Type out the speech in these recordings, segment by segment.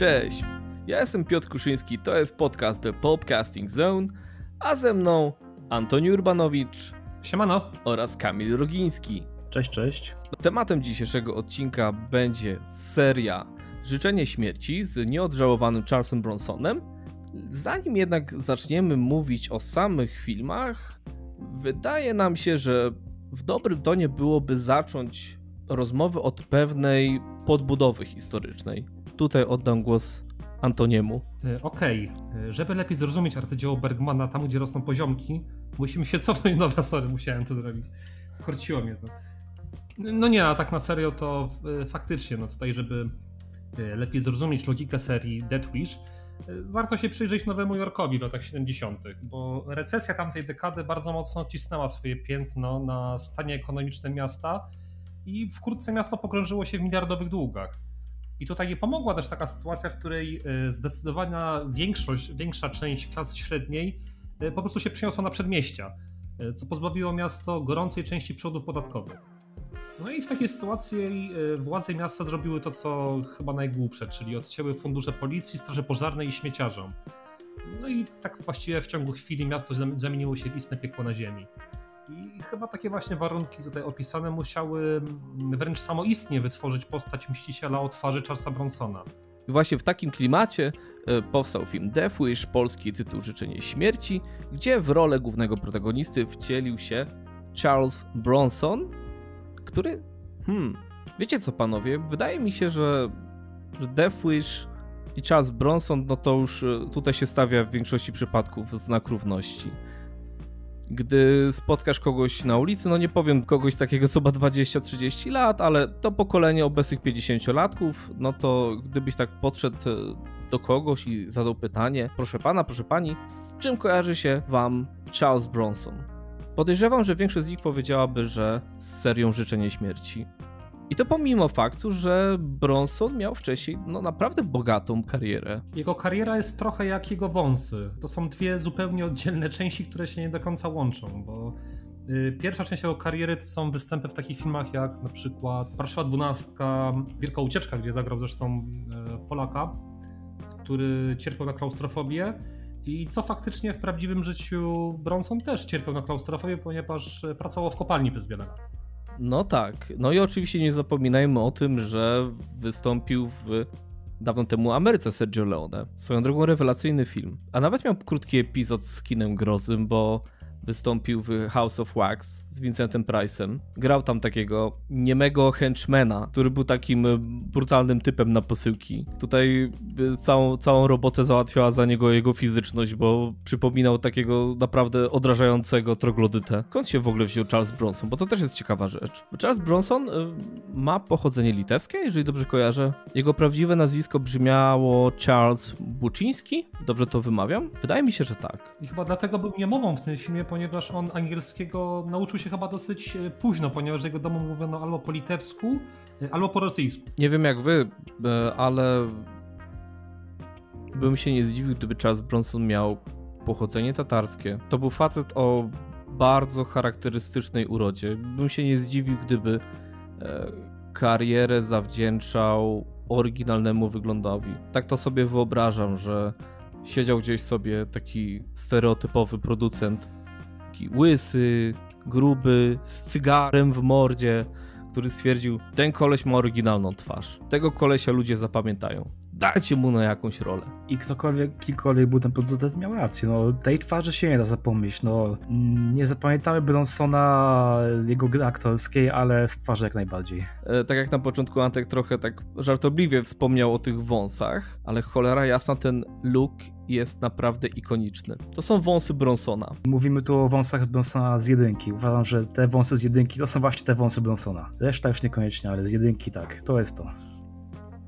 Cześć, ja jestem Piotr Kuszyński, to jest podcast The Popcasting Zone, a ze mną Antoni Urbanowicz Siemano. oraz Kamil Rogiński. Cześć, cześć. Tematem dzisiejszego odcinka będzie seria Życzenie Śmierci z nieodżałowanym Charlesem Bronsonem. Zanim jednak zaczniemy mówić o samych filmach, wydaje nam się, że w dobrym tonie byłoby zacząć rozmowę od pewnej podbudowy historycznej. Tutaj oddam głos Antoniemu. E, Okej, E, żeby lepiej zrozumieć arcydzieło Bergmana tam, gdzie rosną poziomki, musimy się cofnąć. Dobra, sorry, musiałem to zrobić. Korciło mnie to. No nie, a tak na serio to e, faktycznie, no tutaj, żeby lepiej zrozumieć logikę serii Death Wish, warto się przyjrzeć Nowemu Jorkowi w latach 70., bo recesja tamtej dekady bardzo mocno cisnęła swoje piętno na stanie ekonomicznym miasta i wkrótce miasto pogrążyło się w miliardowych długach. I tutaj nie pomogła też taka sytuacja, w której e, zdecydowana większość, większa część klasy średniej e, po prostu się przeniosła na przedmieścia, e, co pozbawiło miasto gorącej części przychodów podatkowych. No i w takiej sytuacji władze miasta zrobiły to, co chyba najgłupsze, czyli odcięły fundusze policji, straży pożarnej i śmieciarzom. No i tak właściwie w ciągu chwili miasto zam- zamieniło się w istne piekło na ziemi. I chyba takie właśnie warunki tutaj opisane musiały wręcz samoistnie wytworzyć postać Mściciela o twarzy Charlesa Bronsona. I właśnie w takim klimacie e, powstał film Death Wish, polski tytuł Życzenie Śmierci, gdzie w rolę głównego protagonisty wcielił się Charles Bronson, który, hmm, wiecie co panowie, wydaje mi się, że, że Death Wish i Charles Bronson, no to już e, tutaj się stawia w większości przypadków znak równości. Gdy spotkasz kogoś na ulicy, no nie powiem kogoś takiego, co ma 20-30 lat, ale to pokolenie obecnych 50-latków, no to gdybyś tak podszedł e, do kogoś i zadał pytanie, proszę pana, proszę pani, z czym kojarzy się wam Charles Bronson? Podejrzewam, że większość z nich powiedziałaby, że z serią Życzenie Śmierci. I to pomimo faktu, że Bronson miał wcześniej no naprawdę bogatą karierę. Jego kariera jest trochę jak jego wąsy. To są dwie zupełnie oddzielne części, które się nie do końca łączą, bo y, pierwsza część jego kariery to są występy w takich filmach jak na przykład Warszawa 12, Wielka Ucieczka, gdzie zagrał zresztą e, Polaka, który cierpiał na klaustrofobię. I co faktycznie w prawdziwym życiu Bronson też cierpiał na klaustrofobię, ponieważ e, pracował w kopalni przez wiele lat. No tak. No i oczywiście nie zapominajmy o tym, że wystąpił w dawno temu Ameryce Sergio Leone. Swoją drogą rewelacyjny film. A nawet miał krótki epizod z kinem grozym, bo wystąpił w House of Wax z Vincentem Price'em. Grał tam takiego niemego henchmana, który był takim brutalnym typem na posyłki. Tutaj całą, całą robotę załatwiała za niego jego fizyczność, bo przypominał takiego naprawdę odrażającego troglodytę. Skąd się w ogóle wziął Charles Bronson? Bo to też jest ciekawa rzecz. Charles Bronson e, ma pochodzenie litewskie, jeżeli dobrze kojarzę. Jego prawdziwe nazwisko brzmiało Charles Buczyński. Dobrze to wymawiam? Wydaje mi się, że tak. I chyba dlatego był niemową w tym filmie, ponieważ on angielskiego nauczył się chyba dosyć e, późno, ponieważ jego domu mówiono albo po litewsku, e, albo po rosyjsku. Nie wiem jak wy, e, ale bym się nie zdziwił, gdyby Charles Bronson miał pochodzenie tatarskie. To był facet o bardzo charakterystycznej urodzie. Bym się nie zdziwił, gdyby karierę zawdzięczał oryginalnemu wyglądowi. Tak to sobie wyobrażam, że siedział gdzieś sobie taki stereotypowy producent, łysy, gruby, z cygarem w mordzie, który stwierdził, ten koleś ma oryginalną twarz. Tego kolesia ludzie zapamiętają. Dajcie mu na jakąś rolę. I ktokolwiek, kilkolwiek był ten producent miał rację, no tej twarzy się nie da zapomnieć, no nie zapamiętamy Bronsona, jego gry aktorskiej, ale z twarzy jak najbardziej. E, tak jak na początku Antek trochę tak żartobliwie wspomniał o tych wąsach, ale cholera jasna ten look jest naprawdę ikoniczny. To są wąsy Bronsona. Mówimy tu o wąsach Bronsona z jedynki, uważam, że te wąsy z jedynki to są właśnie te wąsy Bronsona. Reszta już niekoniecznie, ale z jedynki tak, to jest to.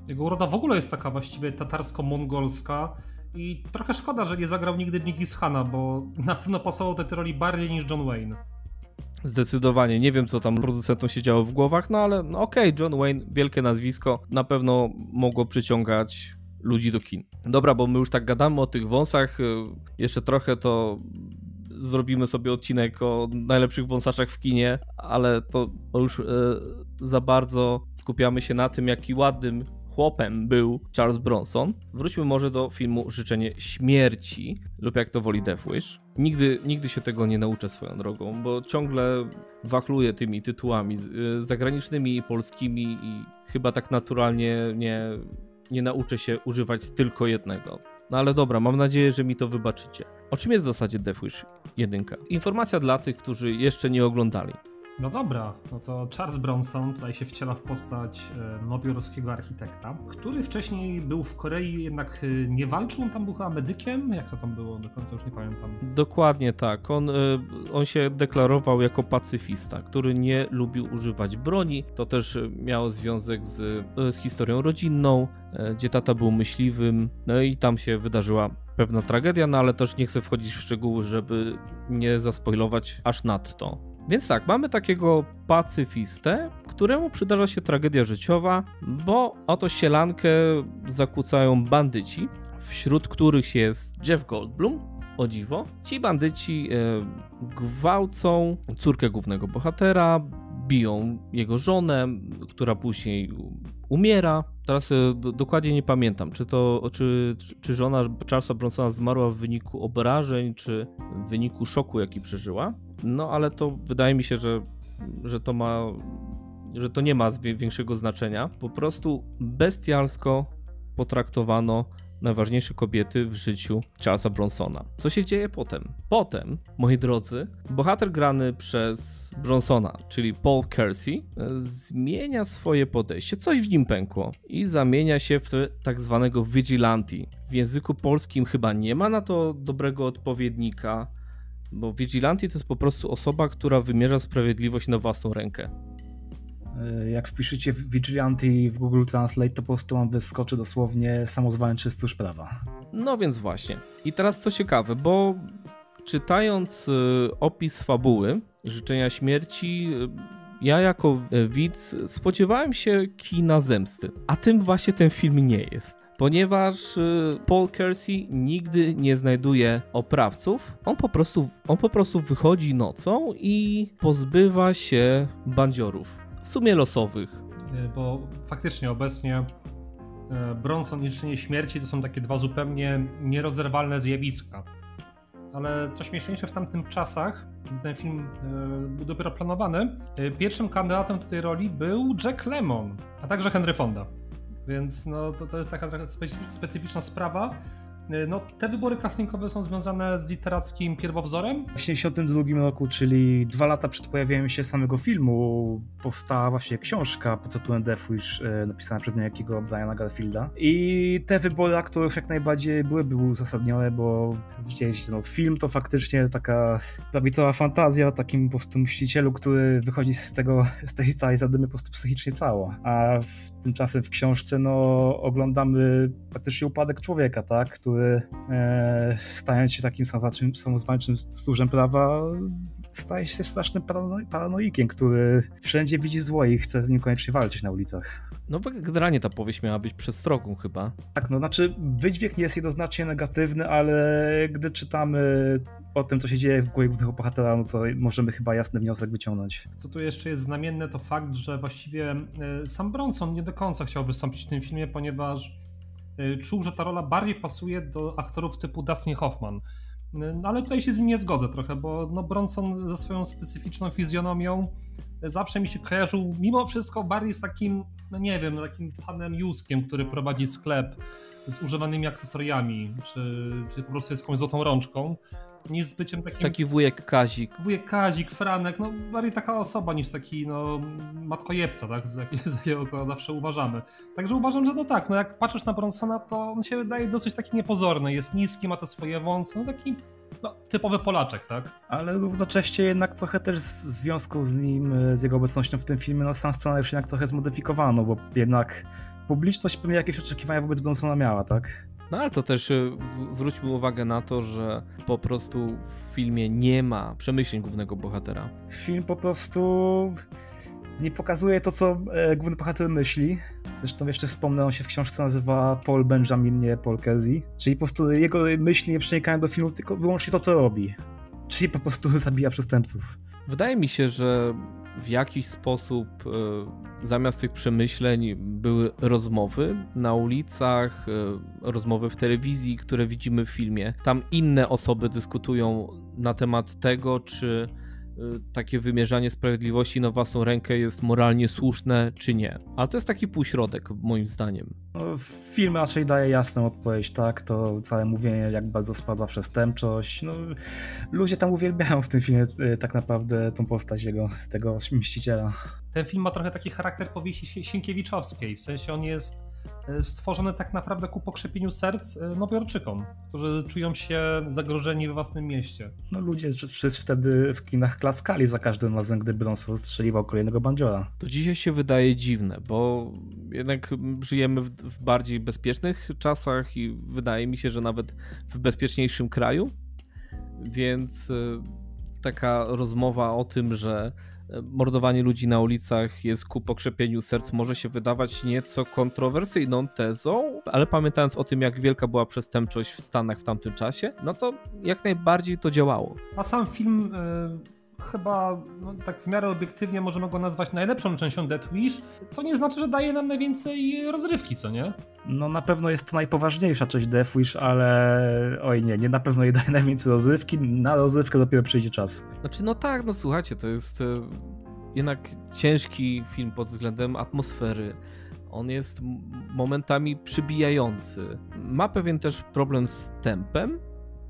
Jego uroda w ogóle jest taka właściwie tatarsko-mongolska i trochę szkoda, że nie zagrał nigdy Nigis Hana, bo na pewno pasował do tej roli bardziej niż John Wayne. Zdecydowanie. Nie wiem, co tam producentom się działo w głowach, no ale no okej, John Wayne, wielkie nazwisko, na pewno mogło przyciągać ludzi do kin. Dobra, bo my już tak gadamy o tych wąsach, y, jeszcze trochę to zrobimy sobie odcinek o najlepszych wąsaczach w kinie, ale to, już y, za bardzo skupiamy się na tym, jaki ładnym chłopem był Charles Bronson. Wróćmy może do filmu Życzenie Śmierci, lub jak to woli Death Wish. Nigdy, nigdy się tego nie nauczę swoją drogą, bo ciągle wachluję tymi tytułami y, zagranicznymi i polskimi i chyba tak naturalnie nie, nie nauczę się używać tylko jednego. No ale dobra, mam nadzieję, że mi to wybaczycie. O czym jest w zasadzie Death Wish 1? Informacja dla tych, którzy jeszcze nie oglądali. No dobra, no to Charles Bronson tutaj się wciela w postać e, nowojorskiego architekta, który wcześniej był w Korei, jednak e, nie walczył, on tam był chyba medykiem, jak to tam było, do końca już nie pamiętam. Dokładnie tak, on, e, on się deklarował jako pacyfista, który nie lubił używać broni, to też miało związek z, z historią rodzinną, gdzie tata był myśliwym, no i tam się wydarzyła pewna tragedia, no ale też nie chcę wchodzić w szczegóły, żeby nie zaspoilować aż nadto. Więc tak, mamy takiego pacyfistę, któremu przydarza się tragedia życiowa, bo oto sielankę zakłócają bandyci, wśród których jest Jeff Goldblum, o dziwo. Ci bandyci e, gwałcą córkę głównego bohatera, biją jego żonę, która później umiera. Teraz e, do, dokładnie nie pamiętam, czy to czy, czy żona Charlesa Bronsona zmarła w wyniku obrażeń, czy w wyniku szoku, jaki przeżyła. No ale to wydaje mi się, że, że to ma, że to nie ma większego znaczenia. Po prostu bestialsko potraktowano najważniejsze kobiety w życiu Charlesa Bronsona. Co się dzieje potem? Potem, moi drodzy, bohater grany przez Bronsona, czyli Paul Kersey, zmienia swoje podejście. Coś w nim pękło i zamienia się w tak zwanego vigilante. W języku polskim chyba nie ma na to dobrego odpowiednika bo vigilante to jest po prostu osoba, która wymierza sprawiedliwość na własną rękę. E, jak wpiszecie vigilante w Google Translate, to po prostu wam wyskoczy dosłownie samozwańczy stróż prawa. No więc właśnie. I teraz co ciekawe, bo czytając e, opis fabuły Życzenia Śmierci, e, ja jako widz spodziewałem się kina zemsty, a tym właśnie ten film nie jest ponieważ y, Paul Kersey nigdy nie znajduje oprawców. On po prostu, on po prostu wychodzi nocą i pozbywa się bandziorów. W sumie losowych. Y, bo faktycznie obecnie y, Bronson i życzenie śmierci to są takie dwa zupełnie nierozerwalne zjawiska. Ale co śmieszniejsze w tamtym czasach, gdy ten film był dopiero planowany, pierwszym kandydatem do tej roli był Jack Lemmon, a także Henry Fonda. Więc no, to, to jest taka specyficzna sprawa. Y, no, te wybory castingowe są związane z literackim pierwowzorem. W 1972 roku, czyli dwa lata przed pojawieniem się samego filmu, powstała właśnie książka pod tytułem Death Wish, y, napisana przez niejakiego Briana Garfielda. I te wybory aktorów jak najbardziej byłyby uzasadnione, bo widzieliście, no, film to faktycznie taka prawicowa fantazja o takim po prostu mścicielu, który wychodzi z tego, z tej całej zadymy po prostu psychicznie cało. A w, tymczasem w książce, no, oglądamy praktycznie upadek człowieka, tak, który który e, stając się takim samozwańczym stróżem prawa, staje się strasznym parano paranoikiem, który wszędzie widzi zło i chce z nim koniecznie walczyć na ulicach. No bo generalnie ta powieść miała być przestrogą chyba. Tak, no znaczy wydźwięk nie jest jednoznacznie negatywny, ale gdy czytamy o tym, co się dzieje w głowie głównego bohatera, no to możemy chyba jasny wniosek wyciągnąć. Co tu jeszcze jest znamienne, to fakt, że właściwie e, sam Bronson nie do końca chciał wystąpić w tym filmie, ponieważ czuł, że ta rola bardziej pasuje do aktorów typu Dustin Hoffman. Y, no ale tutaj się z nim nie zgodzę trochę, bo no Bronson ze swoją specyficzną fizjonomią zawsze mi się kojarzył mimo wszystko bardziej z takim, no nie wiem, no takim panem Juskiem, który prowadzi sklep z używanymi akcesoriami, czy, czy po prostu jest jakąś złotą rączką niż z byciem takim... Taki wujek Kazik. Wujek Kazik, Franek, no bardziej taka osoba niż taki no matkojebca, tak, z jakiego go zawsze uważamy. Także uważam, że no tak, no jak patrzysz na Bronsona, to on się wydaje dosyć taki niepozorny, jest niski, ma te swoje wąsy, no taki no, typowy Polaczek, tak? Ale równocześnie jednak trochę też w związku z nim, z jego obecnością w tym filmie, no sam scenariusz jednak trochę zmodyfikowano, bo jednak publiczność pewnie jakieś oczekiwania wobec Bronsona miała, tak? No ale to też y, zwróćmy uwagę na to, że po prostu w filmie nie ma przemyśleń głównego bohatera. Film po prostu nie pokazuje to, co e, główny bohater myśli. Zresztą jeszcze wspomnę, on się w książce nazywa Paul Benjamin, nie Paul Kersey. Czyli po prostu jego myśli nie przenikają do filmu, tylko wyłącznie to, co robi. Czyli po prostu zabija przestępców. Wydaje mi się, że w jakiś sposób e, zamiast tych przemyśleń były rozmowy na ulicach, e, rozmowy w telewizji, które widzimy w filmie. Tam inne osoby dyskutują na temat tego, czy takie wymierzanie sprawiedliwości na własną rękę jest moralnie słuszne, czy nie. Ale to jest taki półśrodek, moim zdaniem. No, film raczej daje jasną odpowiedź, tak? To całe mówienie, jak bardzo spadła przestępczość. No, ludzie tam uwielbiają w tym filmie y, tak naprawdę tą postać jego, tego mściciela. Ten film ma trochę taki charakter powieści Sienkiewiczowskiej, w sensie on jest stworzone tak naprawdę ku pokrzepieniu serc e, Nowojorczykom, którzy czują się zagrożeni we własnym mieście. No ludzie wszyscy wtedy w kinach klaskali za każdym razem, gdy Bronson strzeliwał kolejnego bandziora. To dzisiaj się wydaje dziwne, bo jednak żyjemy w, w bardziej bezpiecznych czasach i wydaje mi się, że nawet w bezpieczniejszym kraju, więc e, taka rozmowa o tym, że mordowanie ludzi na ulicach jest ku pokrzepieniu serc, może się wydawać nieco kontrowersyjną tezą, ale pamiętając o tym, jak wielka była przestępczość w Stanach w tamtym czasie, no to jak najbardziej to działało. A sam film. Yy chyba no, tak w miarę obiektywnie możemy go nazwać najlepszą częścią Death Wish, co nie znaczy, że daje nam najwięcej rozrywki, co nie? No na pewno jest to najpoważniejsza część Death Wish, ale oj nie, nie na pewno jej daje najwięcej rozrywki, na rozrywkę dopiero przyjdzie czas. Znaczy no tak, no słuchajcie, to jest e, jednak ciężki film pod względem atmosfery. On jest momentami przybijający. Ma pewien też problem z tempem,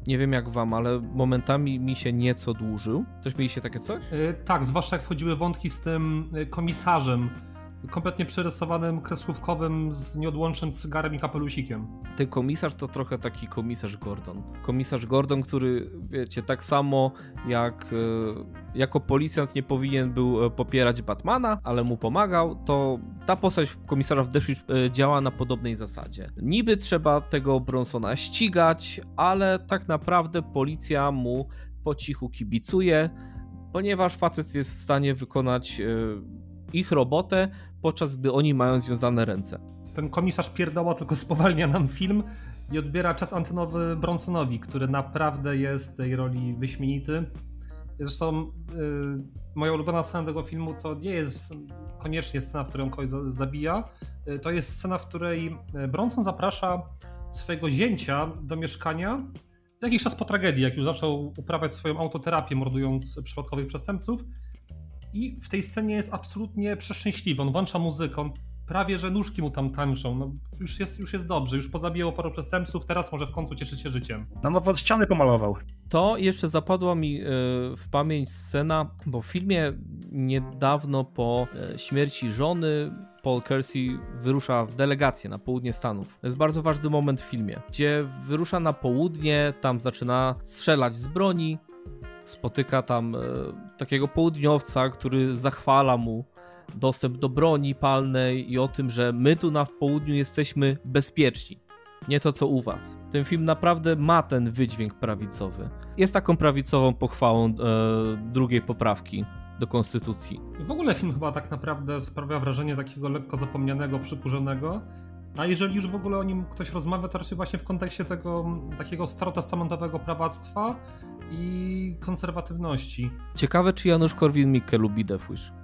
nie wiem jak wam, ale momentami mi się nieco dłużył. Też mieliście takie coś? Yy, tak, zwłaszcza jak wchodziły wątki z tym e, komisarzem, kompletnie przerysowanym, kreslówkowym, z nieodłącznym cygarem i kapelusikiem. Ten komisarz to trochę taki komisarz Gordon. Komisarz Gordon, który, wiecie, tak samo jak e, jako policjant nie powinien był e, popierać Batmana, ale mu pomagał, to ta postać komisarza w Deszcz e, działa na podobnej zasadzie. Niby trzeba tego Bronsona ścigać, ale tak naprawdę policja mu po cichu kibicuje, ponieważ facet jest w stanie wykonać ich robotę, podczas gdy oni mają związane ręce. Ten komisarz pierdoła tylko spowalnia nam film i odbiera czas antenowy Bronsonowi, który naprawdę jest tej roli wyśmienity. Zresztą yy, moja ulubiona scena tego filmu to nie jest koniecznie scena, w której on kogoś zabija. Yy, to jest scena, w której y, Bronson zaprasza swojego zięcia do mieszkania jakiś czas po tragedii, jak już zaczął uprawiać swoją autoterapię, mordując przypadkowych przestępców. I w tej scenie jest absolutnie przeszczęśliwy. On włącza muzykę, on prawie że nóżki mu tam tańczą. No, już, jest, już jest dobrze, już pozabijało paru przestępców, teraz może w końcu cieszyć się życiem. Na nowo ściany pomalował. To jeszcze zapadła mi e, w pamięć scena, bo w filmie niedawno po e, śmierci żony Paul Kersey wyrusza w delegację na południe Stanów. To jest bardzo ważny moment w filmie, gdzie wyrusza na południe, tam zaczyna strzelać z broni, spotyka tam e, takiego południowca, który zachwala mu dostęp do broni palnej i o tym, że my tu na południu jesteśmy bezpieczni. Nie to co u was. Ten film naprawdę ma ten wydźwięk prawicowy. Jest taką prawicową pochwałą e, drugiej poprawki do konstytucji. W ogóle film chyba tak naprawdę sprawia wrażenie takiego lekko zapomnianego, przykurzonego. A jeżeli już w ogóle o nim ktoś rozmawia, to raczej właśnie w kontekście tego takiego starotestamentowego prawactwa, i konserwatywności. Ciekawe, czy Janusz Korwin-Mikke lubi Death Wish.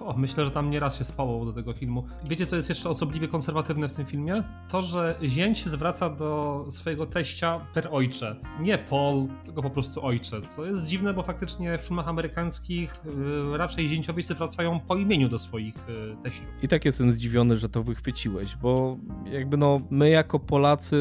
O, myślę, że tam nieraz się spało do tego filmu. Wiecie, co jest jeszcze osobliwie konserwatywne w tym filmie? To, że zięć zwraca do swojego teścia per ojcze. Nie Paul, tylko po prostu ojcze. Co jest dziwne, bo faktycznie w filmach amerykańskich yy, raczej zięciowie zwracają po imieniu do swoich yy, teściów. I tak jestem zdziwiony, że to wychwyciłeś, bo jakby no, my jako Polacy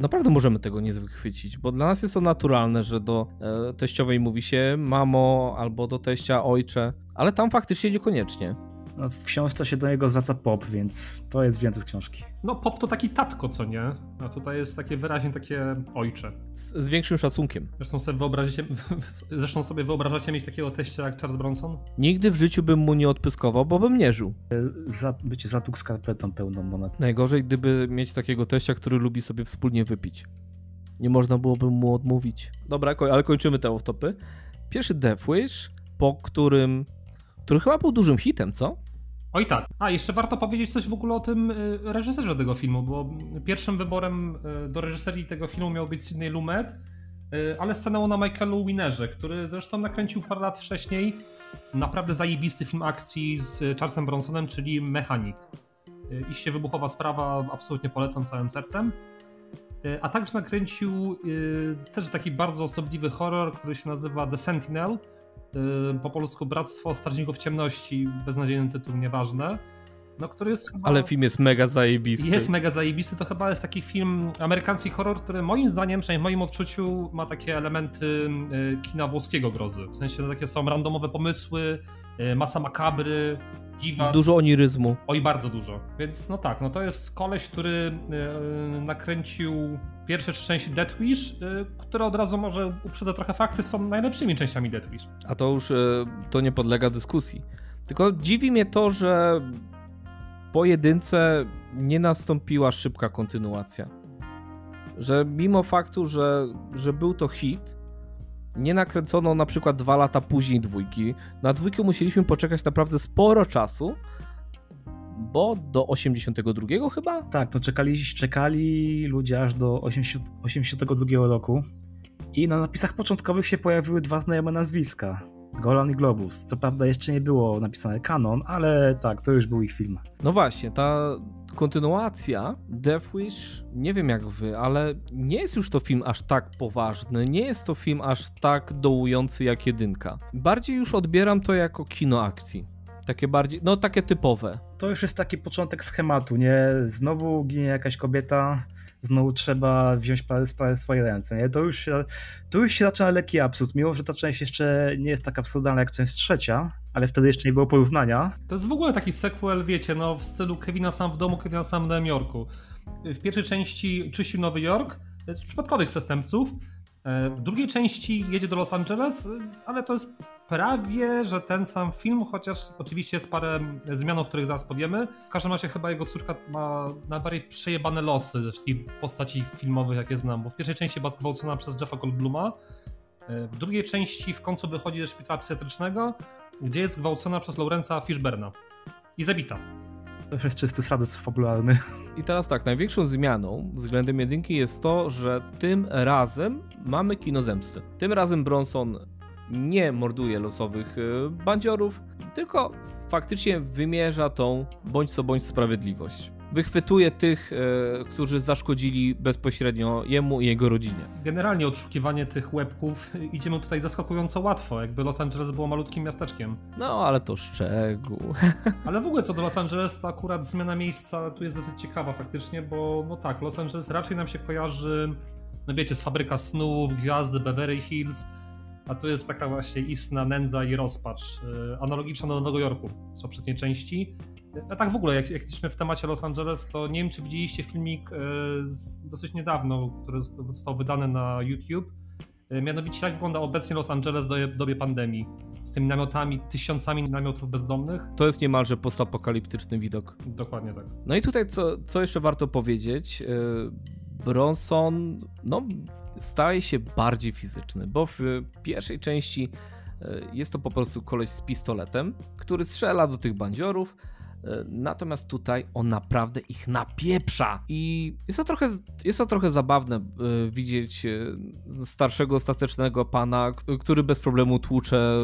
naprawdę możemy tego nie wychwycić, bo dla nas jest to naturalne, że do e, teściowej mówi się mamo albo do teścia ojcze ale tam faktycznie niekoniecznie. No, w książce się do niego zwraca pop, więc to jest więcej z książki. No pop to taki tatko, co nie? A tutaj jest takie wyraźnie takie ojcze. Z, z większym szacunkiem. Zresztą sobie, wyobrazicie, zresztą sobie wyobrażacie mieć takiego teścia jak Charles Bronson? Nigdy w życiu bym mu nie odpyskował, bo bym nie żył. E, za, bycie zatuk skarpetą pełną monet. Najgorzej, gdyby mieć takiego teścia, który lubi sobie wspólnie wypić. Nie można byłoby mu odmówić. Dobra, ale kończymy te off-topy. Pierwszy Death Wish, po którym który chyba był dużym hitem, co? Oj tak. A, jeszcze warto powiedzieć coś w ogóle o tym y, reżyserze tego filmu, bo pierwszym wyborem y, do reżyserii tego filmu miał być Sidney Lumet, ale stanęło na Michaelu Winerze, który zresztą nakręcił parę lat wcześniej naprawdę zajebisty film akcji z Charlesem Bronsonem, czyli Mechanik. Iście wybuchowa sprawa, absolutnie polecam całym sercem. A także nakręcił też taki bardzo osobliwy horror, który się nazywa The Sentinel, po polsku Bractwo Strażników Ciemności, beznadziejny tytuł, nieważne. No, który jest chyba... Ale film jest mega zajebisty. Jest mega zajebisty, to chyba jest taki film, amerykański horror, który moim zdaniem, przynajmniej w moim odczuciu, ma takie elementy kina włoskiego grozy. W sensie takie są randomowe pomysły, masa makabry, dziwa. Dużo oniryzmu. Oj, bardzo dużo. Więc no tak, no to jest koleś, który nakręcił pierwsze trzy części Death Wish, które od razu może uprzedzę trochę fakty, są najlepszymi częściami Death Wish. A to już to nie podlega dyskusji. Tylko dziwi mnie to, że po jedynce nie nastąpiła szybka kontynuacja. Że mimo faktu, że, że był to hit, nie nakręcono na przykład dwa lata później dwójki. Na dwójkę musieliśmy poczekać naprawdę sporo czasu, bo do 82 chyba? Tak, to czekali, czekali ludzie aż do 80, 82 roku i na napisach początkowych się pojawiły dwa znajome nazwiska. Golan i Globus. Co prawda jeszcze nie było napisane kanon, ale tak, to już był ich film. No właśnie, ta kontynuacja Death Wish, nie wiem jak wy, ale nie jest już to film aż tak poważny, nie jest to film aż tak dołujący jak jedynka. Bardziej już odbieram to jako kino akcji. Takie bardziej, no takie typowe. To już jest taki początek schematu, nie? Znowu ginie jakaś kobieta, znowu trzeba wziąć sprawę w swoje ręce. Nie? To, już, to już się zaczyna lekki absurd, mimo że ta część jeszcze nie jest tak absurdalna jak część trzecia, ale wtedy jeszcze nie było porównania. To jest w ogóle taki sequel, wiecie, no w stylu Kevina sam w domu, Kevina sam w Nowym Jorku. W pierwszej części czyścił Nowy Jork z przypadkowych przestępców, e, w drugiej części jedzie do Los Angeles, ale to jest prawie, że ten sam film, chociaż oczywiście jest parę zmian, o których zaraz powiemy. W każdym razie chyba jego córka ma najbardziej przejebane losy z tych postaci filmowych, jakie znam, bo w pierwszej części była zgwałcona przez Jeffa Goldbluma, e, w drugiej części w końcu wychodzi ze szpitala psychiatrycznego, gdzie jest zgwałcona przez Laurenza Fishberna i zabita. To jest czysty sadyzm fabularny. I teraz tak, największą zmianą względem jedynki jest to, że tym razem mamy kino zemsty. Tym razem Bronson nie morduje losowych y, bandziorów, tylko faktycznie wymierza tą bądź co bądź sprawiedliwość. Wychwytuje tych, e, którzy zaszkodzili bezpośrednio jemu i jego rodzinie. Generalnie odszukiwanie tych łebków idziemy tutaj zaskakująco łatwo, jakby Los Angeles było malutkim miasteczkiem. No, ale to szczegół. Ale w ogóle co do Los Angeles, to akurat zmiana miejsca tu jest dosyć ciekawa faktycznie, bo no tak, Los Angeles raczej nam się kojarzy, no wiecie, z fabryka snów, gwiazdy, Beverly Hills, a tu jest taka właśnie istna nędza i rozpacz, e, analogiczna do Nowego Jorku z poprzedniej części. A tak w ogóle, jak, jak jesteśmy w temacie Los Angeles, to nie wiem, czy widzieliście filmik e, z, dosyć niedawno, który został wydany na YouTube. E, mianowicie, jak wygląda obecnie Los Angeles w dobie pandemii? Z tymi namiotami, tysiącami namiotów bezdomnych. To jest niemalże postapokaliptyczny widok. Dokładnie tak. No i tutaj, co, co jeszcze warto powiedzieć, Bronson no, staje się bardziej fizyczny, bo w pierwszej części e, jest to po prostu koleś z pistoletem, który strzela do tych bandziorów, e, Natomiast tutaj on naprawdę ich napieprza. I jest to trochę, jest to trochę zabawne e, widzieć starszego, statecznego pana, który bez problemu tłucze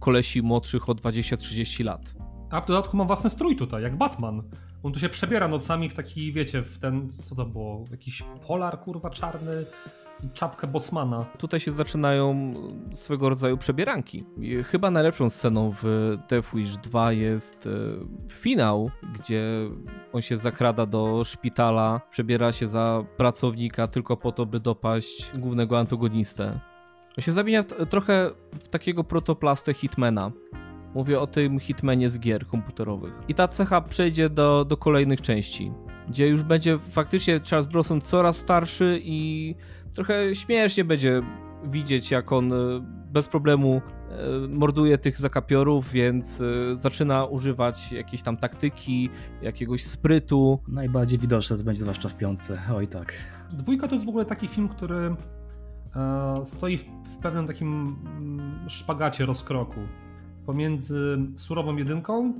kolesi młodszych o 20-30 lat. A w dodatku ma własny strój tutaj, jak Batman. On tu się przebiera nocami w taki, wiecie, w ten, co to było, jakiś polar, kurwa, czarny i czapkę Bosmana. Tutaj się zaczynają swego rodzaju przebieranki. Chyba najlepszą sceną w Death Wish 2 jest e, finał, gdzie on się zakrada do szpitala, przebiera się za pracownika tylko po to, by dopaść głównego antagonistę. On się zamienia trochę w takiego protoplastę Hitmana. Mówię o tym Hitmanie z gier komputerowych. I ta cecha przejdzie do, do kolejnych części, gdzie już będzie faktycznie Charles Bronson coraz starszy i trochę śmiesznie będzie widzieć, jak on e, bez problemu e, morduje tych zakapiorów, więc e, zaczyna używać jakiejś tam taktyki, jakiegoś sprytu. Najbardziej widoczne to będzie zwłaszcza w piątce, oj tak. Dwójka to jest w ogóle taki film, który stoi w pewnym takim mm, szpagacie rozkroku pomiędzy surową jedynką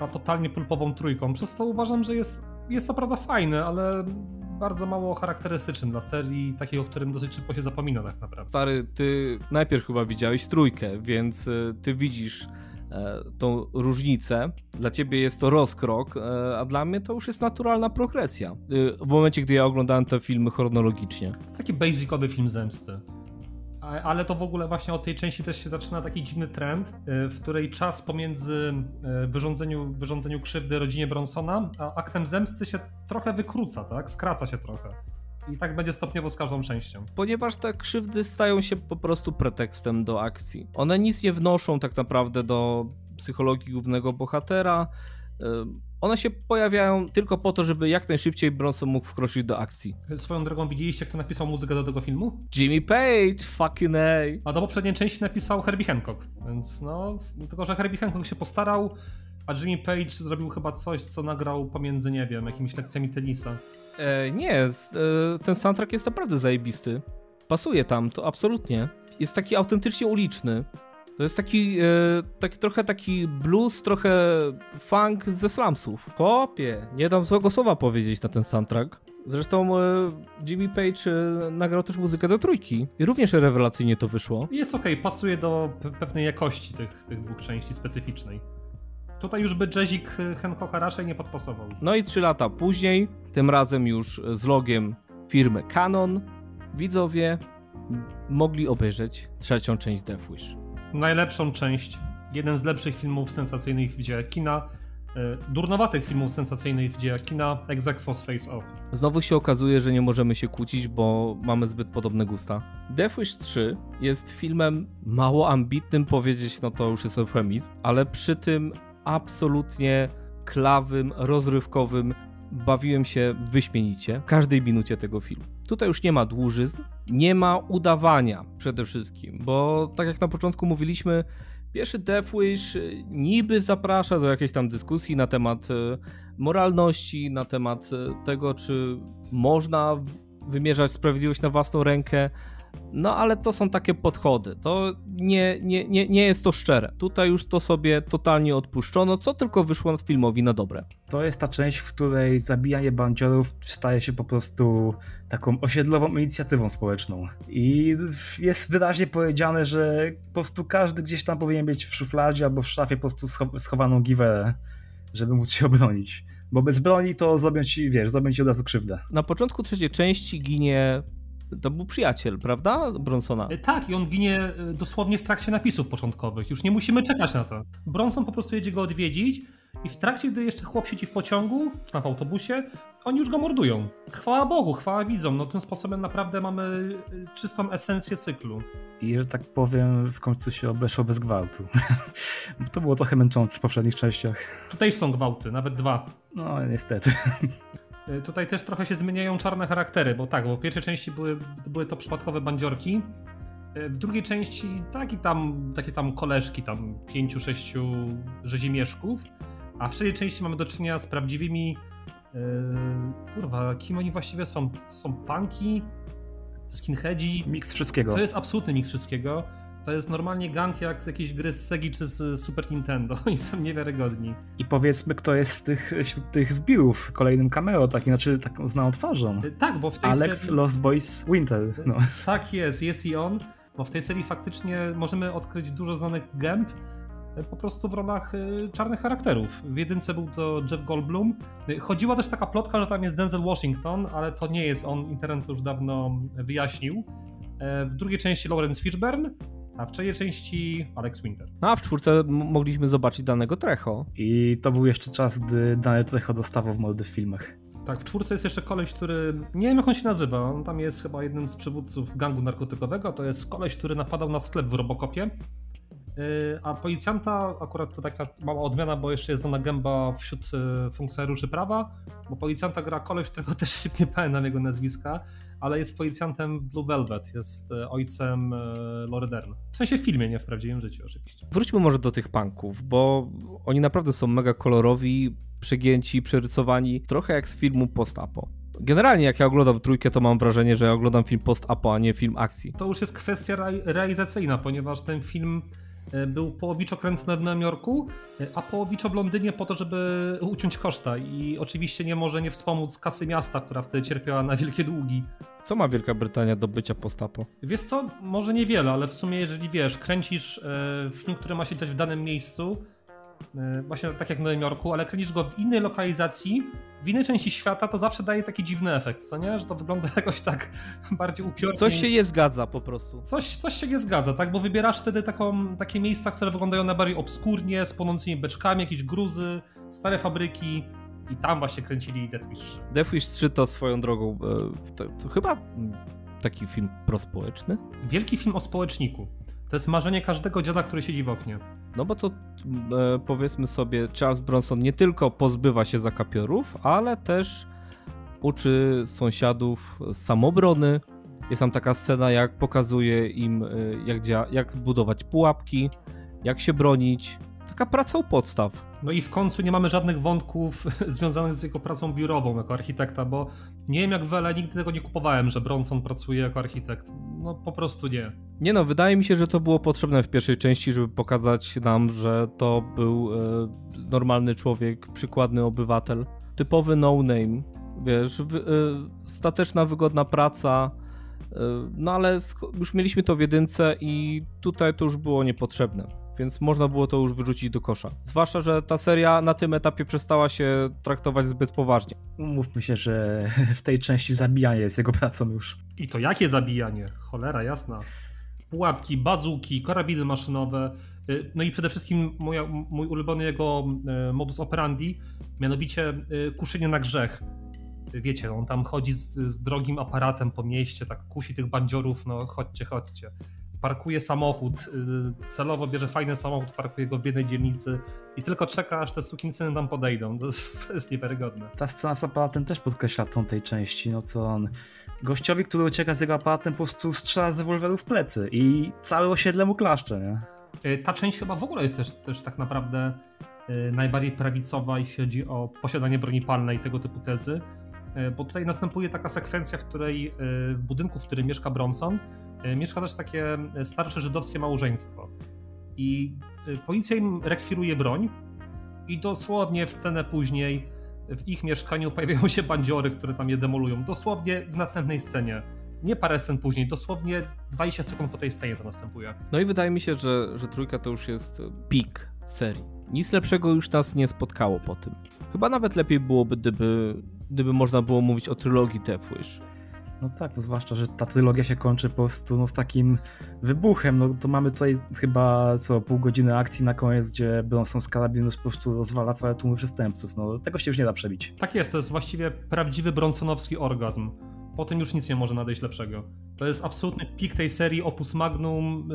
a totalnie pulpową trójką, przez co uważam, że jest, jest to prawda fajne, ale bardzo mało charakterystyczny dla serii, takiego, o którym dosyć szybko się zapomina tak naprawdę. Stary, ty najpierw chyba widziałeś trójkę, więc y, ty widzisz e, tą różnicę. Dla ciebie jest to rozkrok, e, a dla mnie to już jest naturalna progresja. W momencie, gdy ja oglądałem te filmy chronologicznie. To jest taki basicowy film zemsty. Ale to w ogóle właśnie od tej części też się zaczyna taki dziwny trend, y, w której czas pomiędzy y, wyrządzeniu, wyrządzeniu krzywdy rodzinie Bronsona, a aktem zemsty się trochę wykróca, tak? Skraca się trochę. I tak będzie stopniowo z każdą częścią. Ponieważ te krzywdy stają się po prostu pretekstem do akcji. One nic nie wnoszą tak naprawdę do psychologii głównego bohatera. One się pojawiają tylko po to, żeby jak najszybciej Bronson mógł wkroczyć do akcji. Swoją drogą widzieliście, kto napisał muzykę do tego filmu? Jimmy Page, fucking A. A do poprzedniej części napisał Herbie Hancock, więc no, tylko że Herbie Hancock się postarał, a Jimmy Page zrobił chyba coś, co nagrał pomiędzy, nie wiem, jakimiś lekcjami tenisa. E, nie, e, ten soundtrack jest naprawdę zajebisty. Pasuje tam, to absolutnie. Jest taki autentycznie uliczny. To jest taki, e, taki trochę taki blues, trochę funk ze slumsów. Chłopie, nie dam złego słowa powiedzieć na ten soundtrack. Zresztą e, Jimmy Page e, nagrał też muzykę do trójki i również rewelacyjnie to wyszło. Jest okej, pasuje do pe- pewnej jakości tych, tych dwóch części specyficznej. Tutaj już by jazzik y, Hancocka raczej nie podpasował. No i trzy lata później, tym razem już z logiem firmy Canon, widzowie mogli obejrzeć trzecią część Death Wish. Najlepszą część, jeden z lepszych filmów sensacyjnych w dziejach kina, y, durnowatych filmów sensacyjnych w dziejach kina, Exequos Face Off. Znowu się okazuje, że nie możemy się kłócić, bo mamy zbyt podobne gusta. Death Wish 3 jest filmem mało ambitnym, powiedzieć, no to już jest eufemizm, ale przy tym absolutnie klawym, rozrywkowym. Bawiłem się wyśmienicie w każdej minucie tego filmu. Tutaj już nie ma dłużyzn, nie ma udawania przede wszystkim, bo tak jak na początku mówiliśmy, pierwszy Death Wish y, niby zaprasza do jakiejś tam dyskusji na temat y, moralności, na temat e, tego, czy można wymierzać sprawiedliwość na własną rękę. No ale to są takie podchody. To nie, nie, nie, nie jest to szczere. Tutaj już to sobie totalnie odpuszczono, co tylko wyszło filmowi na dobre. To jest ta część, w której zabijanie bandziorów staje się po prostu taką osiedlową inicjatywą społeczną. I jest wyraźnie powiedziane, że po prostu każdy gdzieś tam powinien mieć w szufladzie albo w szafie po prostu scho- schowaną giwerę, żeby móc się obronić. Bo bez broni to zrobią ci, wiesz, zrobią ci od razu krzywdę. Na początku trzeciej części ginie. To był przyjaciel, prawda? Bronsona. Y, Tak, i on ginie y, dosłownie w trakcie napisów początkowych. Już nie musimy czekać na to. Bronson po prostu jedzie go odwiedzić i w trakcie, gdy jeszcze chłop siedzi w pociągu, tam w autobusie, oni już go mordują. Chwała Bogu, chwała widzom. No tym sposobem naprawdę mamy y, czystą esencję cyklu. I że tak powiem, w końcu się obeszło bez gwałtu. Bo to było trochę męczące w poprzednich częściach. Tutaj są gwałty, nawet dwa. No, niestety. Y, Tutaj też trochę się zmieniają czarne charaktery, bo tak, bo w pierwszej części były, były to przypadkowe bandziorki. y, W drugiej części taki tam, takie tam koleżki, tam pięciu, sześciu rzezimieszków. A w trzeciej części mamy do czynienia z prawdziwymi. Yy, kurwa, kim oni właściwie są? To są punki, skinheadzi. Miks wszystkiego. To jest absolutny miks wszystkiego. To jest normalnie gang jak z jakiejś gry z Segi czy z Super Nintendo. Oni są niewiarygodni. I powiedzmy, kto jest w tych, wśród tych zbirów kolejnym cameo, takim, znaczy taką znaną twarzą. Y, Tak, bo w tej Alex serii... Lost Boys Winter. No. Tak jest, jest i on, bo w tej serii faktycznie możemy odkryć dużo znanych gęb e, po prostu w rolach czarnych charakterów. W jedynce był to Jeff Goldblum. Chodziła też taka plotka, że tam jest Denzel Washington, ale to nie jest on, internet już dawno wyjaśnił. E, W drugiej części Lawrence Fishburne, a w trzeciej części Alex Winter. No a w czwórce mogliśmy zobaczyć danego Trecho. I to był jeszcze czas, gdy Daniel Trejo dostawał w w filmach. Tak, w czwórce jest jeszcze koleś, który. Nie wiem jak on się nazywa. On tam jest chyba jednym z przywódców gangu narkotykowego. To jest koleś, który napadał na sklep w Robokopie. Yy, A policjanta, akurat to taka mała odmiana, bo jeszcze jest znana gęba wśród yy, funkcjonariuszy prawa, bo policjanta gra koleś, którego też nie pamiętam jego nazwiska, ale jest policjantem Blue Velvet, jest yy, ojcem yy, Laura Dern. W sensie w filmie, nie w prawdziwym życiu oczywiście. Wróćmy może do tych punków, bo oni naprawdę są mega kolorowi, przegięci, przerysowani, trochę jak z filmu post-apo. Generalnie jak ja oglądam trójkę, to mam wrażenie, że ja oglądam film post-apo, a nie film akcji. To już jest kwestia re- realizacyjna, ponieważ ten film e, był połowiczo kręcony w Nowym Jorku, e, a połowiczo w Londynie po to, żeby uciąć koszta i oczywiście nie może nie wspomóc kasy miasta, która wtedy cierpiała na wielkie długi. Co ma Wielka Brytania do bycia postapo? Wiesz co, może niewiele, ale w sumie jeżeli wiesz, kręcisz e, film, który ma się dziać w danym miejscu, E, właśnie tak jak w Nowym Jorku, ale kręcisz go w innej lokalizacji, w innej części świata, to zawsze daje taki dziwny efekt, co nie? Że to wygląda jakoś tak bardziej upiornie. Coś się nie zgadza po prostu. Coś, coś się nie zgadza, tak? Bo wybierasz wtedy taką, takie miejsca, które wyglądają najbardziej obskurnie, z płonącymi beczkami, jakieś gruzy, stare fabryki i tam właśnie kręcili Death Wish. Death Wish 3 to swoją drogą, e, to, to chyba taki film prospołeczny? Wielki film o społeczniku. To jest marzenie każdego dziada, który siedzi w oknie. No bo to e, powiedzmy sobie, Charles Bronson nie tylko pozbywa się zakapiorów, ale też uczy sąsiadów samobrony. Jest tam taka scena, jak pokazuje im, e, jak, dzia- jak budować pułapki, jak się bronić. Taka praca u podstaw. No i w końcu nie mamy żadnych wątków związanych z jego pracą biurową jako architekta, bo nie wiem jak wiele, nigdy tego nie kupowałem, że Bronson pracuje jako architekt. No po prostu nie. Nie no, wydaje mi się, że to było potrzebne w pierwszej części, żeby pokazać nam, że to był e, normalny człowiek, przykładny obywatel, typowy no-name, wiesz, wy, e, stateczna, wygodna praca, e, no ale już mieliśmy to w jedynce i tutaj to już było niepotrzebne więc można było to już wyrzucić do kosza. Zwłaszcza, że ta seria na tym etapie przestała się traktować zbyt poważnie. Mówmy się, że w tej części zabijanie jest jego pracą już. I to jakie zabijanie? Cholera jasna. Pułapki, bazuki, karabiny maszynowe, y, no i przede wszystkim moja, mój ulubiony jego y, modus operandi, mianowicie y, kuszenie na grzech. Wiecie, on tam chodzi z, z drogim aparatem po mieście, tak kusi tych bandziorów, no chodźcie, chodźcie parkuje samochód, y, celowo bierze fajny samochód, parkuje go w biednej dzielnicy i tylko czeka, aż te sukinsyny tam podejdą. To jest, to jest niewiarygodne. Ta scena z aparatem też podkreśla tą tej części, no co on... Gościowi, który ucieka z jego aparatem, po prostu strzela z rewolweru w plecy i całe osiedle mu klaszcze, nie? Y, ta część chyba w ogóle jest też, też tak naprawdę y, najbardziej prawicowa, jeśli chodzi o posiadanie broni palnej i tego typu tezy, bo tutaj następuje taka sekwencja, w której w budynku, w którym mieszka Bronson, mieszka też takie e, starsze żydowskie małżeństwo. I e, policja im rekwiruje broń i dosłownie w scenę później w ich mieszkaniu pojawiają się bandziory, które tam je demolują. Dosłownie w następnej scenie. Nie parę scen później, dosłownie 20 sekund po tej scenie to następuje. No i wydaje mi się, że, że trójka to już jest pik serii. Nic lepszego już nas nie spotkało po tym. Chyba nawet lepiej byłoby, gdyby, gdyby można było mówić o trylogii Death Wish no tak, to zwłaszcza, że ta trylogia się kończy po prostu no, z takim wybuchem. No to mamy tutaj chyba co pół godziny akcji na koniec, gdzie Bronson z karabinu po prostu rozwala całe tłumy przestępców. No tego się już nie da przebić. Tak jest, to jest właściwie prawdziwy bronsonowski orgazm. Po tym już nic nie może nadejść lepszego. To jest absolutny pik tej serii Opus Magnum.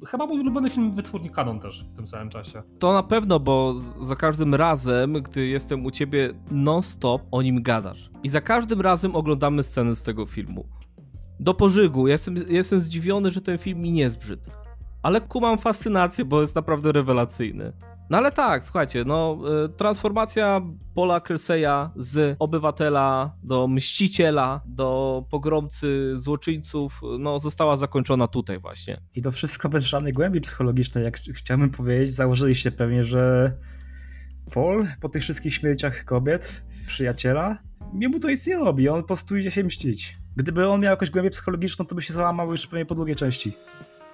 Yy, chyba mój ulubiony film Wytwórni Canon też w tym samym czasie. To na pewno, bo za każdym razem, gdy jestem u ciebie non-stop, o nim gadasz. I za każdym razem oglądamy sceny z tego filmu. Do pożygu. Jestem, jestem zdziwiony, że ten film mi nie zbrzydł. Ale kumam fascynację, bo jest naprawdę rewelacyjny. No ale tak, słuchajcie, no y, transformacja Pola Kerseya z obywatela do mściciela, do pogromcy złoczyńców, no została zakończona tutaj właśnie. I to wszystko bez żadnej głębi psychologicznej, jak chciałbym powiedzieć, założyliście pewnie, że Paul po tych wszystkich śmierciach kobiet, przyjaciela, mu to nic nie robi, on po prostu idzie się mścić. Gdyby on miał jakąś głębię psychologiczną, to by się załamał już pewnie po drugiej części.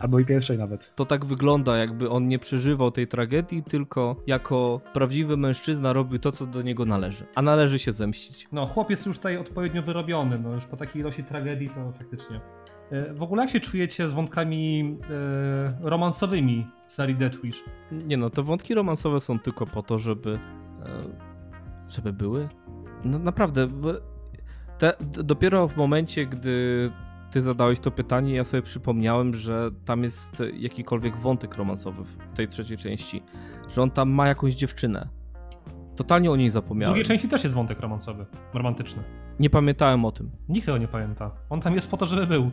Albo i pierwszej nawet. To tak wygląda, jakby on nie przeżywał tej tragedii, tylko jako prawdziwy mężczyzna robił to, co do niego należy. A należy się zemścić. No, chłop jest już tutaj odpowiednio wyrobiony, no już po takiej ilości tragedii to faktycznie. E, w ogóle jak się czujecie z wątkami e, romansowymi serii Death Wish? Nie no, te wątki romansowe są tylko po to, żeby e, żeby były. No naprawdę, te, dopiero w momencie, gdy ty zadałeś to pytanie, ja sobie przypomniałem, że tam jest jakikolwiek wątek romansowy w tej trzeciej części, że on tam ma jakąś dziewczynę. Totalnie o niej zapomniałem. W drugiej części też jest wątek romansowy, romantyczny. Nie pamiętałem o tym. Nikt tego nie pamięta. On tam jest po to, żeby był.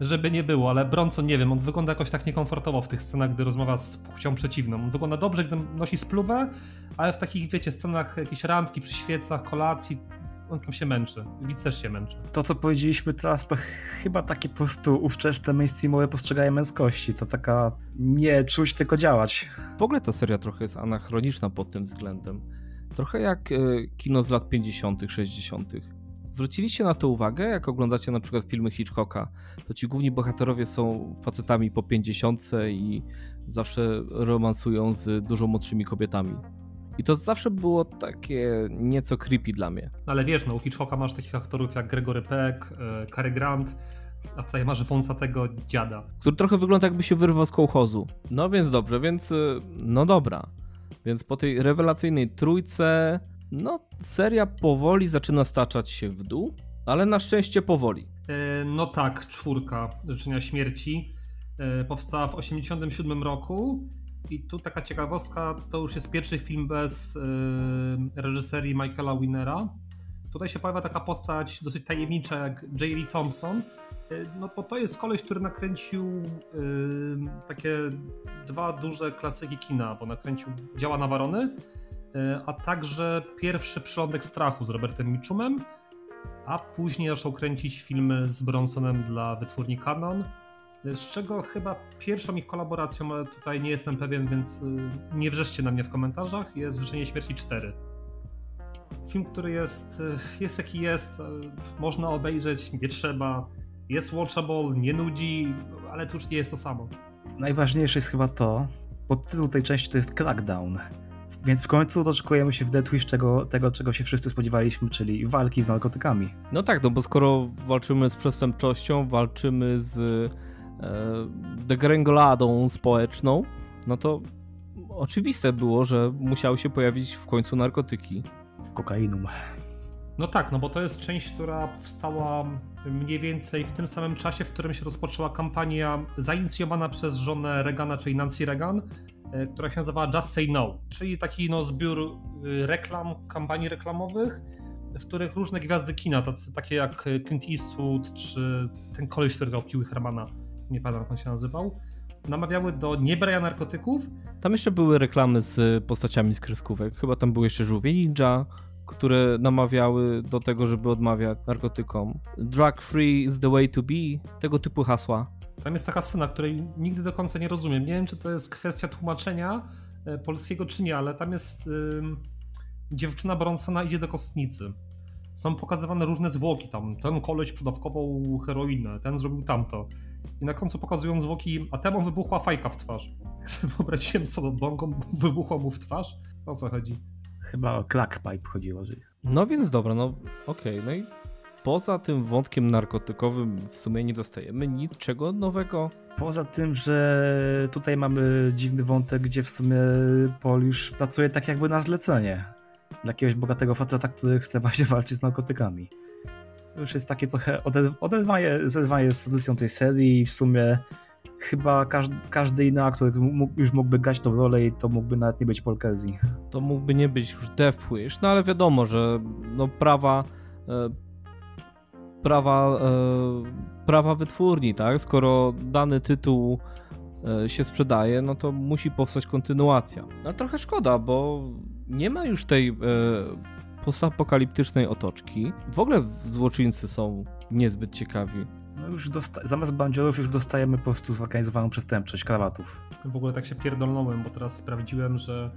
Żeby nie było, ale Bronson, nie wiem, on wygląda jakoś tak niekomfortowo w tych scenach, gdy rozmawia z płcią przeciwną. On wygląda dobrze, gdy nosi spluwę, ale w takich, wiecie, scenach jakieś randki przy świecach, kolacji, on tam się męczy. Widz też się męczy. To, co powiedzieliśmy teraz, to chyba takie po prostu ówczesne mainstreamowe postrzeganie męskości. To taka nie czuć, tylko działać. W ogóle ta seria trochę jest anachroniczna pod tym względem. Trochę jak e, kino z lat 50., 60. Zwróciliście na to uwagę, jak oglądacie na przykład filmy Hitchcocka, to ci główni bohaterowie są facetami po 50 i zawsze romansują z dużo młodszymi kobietami. I to zawsze było takie nieco creepy dla mnie. No ale wiesz, no u Hitchcocka masz takich aktorów jak Gregory Peck, e, Cary Grant, a tutaj masz tego dziada. Który trochę wygląda jakby się wyrwał z kołchozu. No więc dobrze, więc e, no dobra. Więc po tej rewelacyjnej trójce, no seria powoli zaczyna staczać się w dół, ale na szczęście powoli. E, no tak, czwórka Życzenia Śmierci powstała w 1987 roku i tu taka ciekawostka, to już jest pierwszy film bez yy, reżyserii Michaela Winnera. Tutaj się pojawia taka postać dosyć tajemnicza jak J. Lee Thompson. Yy, no bo to jest koleś, który nakręcił yy, takie dwa duże klasyki kina, bo nakręcił Działa na Warony, y, a także pierwszy Przylądek Strachu z Robertem Mitchumem, a później zaczął kręcić filmy z Bronsonem dla wytwórni Canon z czego chyba pierwszą ich kolaboracją, ale tutaj nie jestem pewien, więc y, nie wrzeszcie na mnie w komentarzach, jest Życzenie Śmierci 4. Film, który jest, y, jest jaki jest, y, można obejrzeć, nie trzeba, jest watchable, nie nudzi, ale to już nie jest to samo. Najważniejsze jest chyba to, tytuł tej części to jest Crackdown. Więc w końcu doczekujemy się w Death Wish czego, tego, czego się wszyscy spodziewaliśmy, czyli walki z narkotykami. No tak, no bo skoro walczymy z przestępczością, walczymy z E, degrengoladą społeczną, no to oczywiste było, że musiały się pojawić w końcu narkotyki. Kokainum. No tak, no bo to jest część, która powstała mniej więcej w tym samym czasie, w którym się rozpoczęła kampania zainicjowana przez żonę Reagana, czyli Nancy Reagan, e, która się nazywała Just Say No, czyli taki no, zbiór y, reklam, kampanii reklamowych, w których różne gwiazdy kina, tacy, takie jak Clint Eastwood, czy ten koleś, który grał Piły Hermana, nie pamiętam jak on się nazywał, namawiały do niebrania narkotyków. Tam jeszcze były reklamy z postaciami z kreskówek. Chyba tam były jeszcze żółwie ninja, które namawiały do tego, żeby odmawiać narkotykom. Drug free is the way to be, tego typu hasła. Tam jest taka scena, której nigdy do końca nie rozumiem. Nie wiem, czy to jest kwestia tłumaczenia e, polskiego, czy nie, ale tam jest yy, dziewczyna Bronsona idzie do kostnicy. Są pokazywane różne zwłoki tam. Ten koleś przedawkował heroinę, ten zrobił tamto i na końcu pokazują zwłoki, a temu wybuchła fajka w twarz. Jak sobie wyobraziłem sobie bongą, wybuchła mu w twarz. O co chodzi? Chyba o crack pipe chodziło. Że... No więc dobra, no okej, okay, no i poza tym wątkiem narkotykowym w sumie nie dostajemy niczego nowego. Poza tym, że tutaj mamy dziwny wątek, gdzie w sumie Paul już pracuje tak jakby na zlecenie. Dla jakiegoś bogatego faceta, który chce właśnie walczyć z narkotykami już jest takie trochę oderwanie, zerwanie z tradycją tej serii i w sumie chyba każdy, każdy inny aktor mógł, już mógłby grać tą rolę i to mógłby nawet nie być Paul Kersey. To mógłby nie być już Death no ale wiadomo, że no prawa e, prawa e, prawa wytwórni, tak? Skoro dany tytuł e, się sprzedaje, no to musi powstać kontynuacja. No trochę szkoda, bo nie ma już tej postapokaliptycznej otoczki. W ogóle złoczyńcy są niezbyt ciekawi. No już zamiast bandziorów już dostajemy po prostu zorganizowaną przestępczość krawatów. W ogóle tak się pierdolnąłem, bo teraz sprawdziłem, że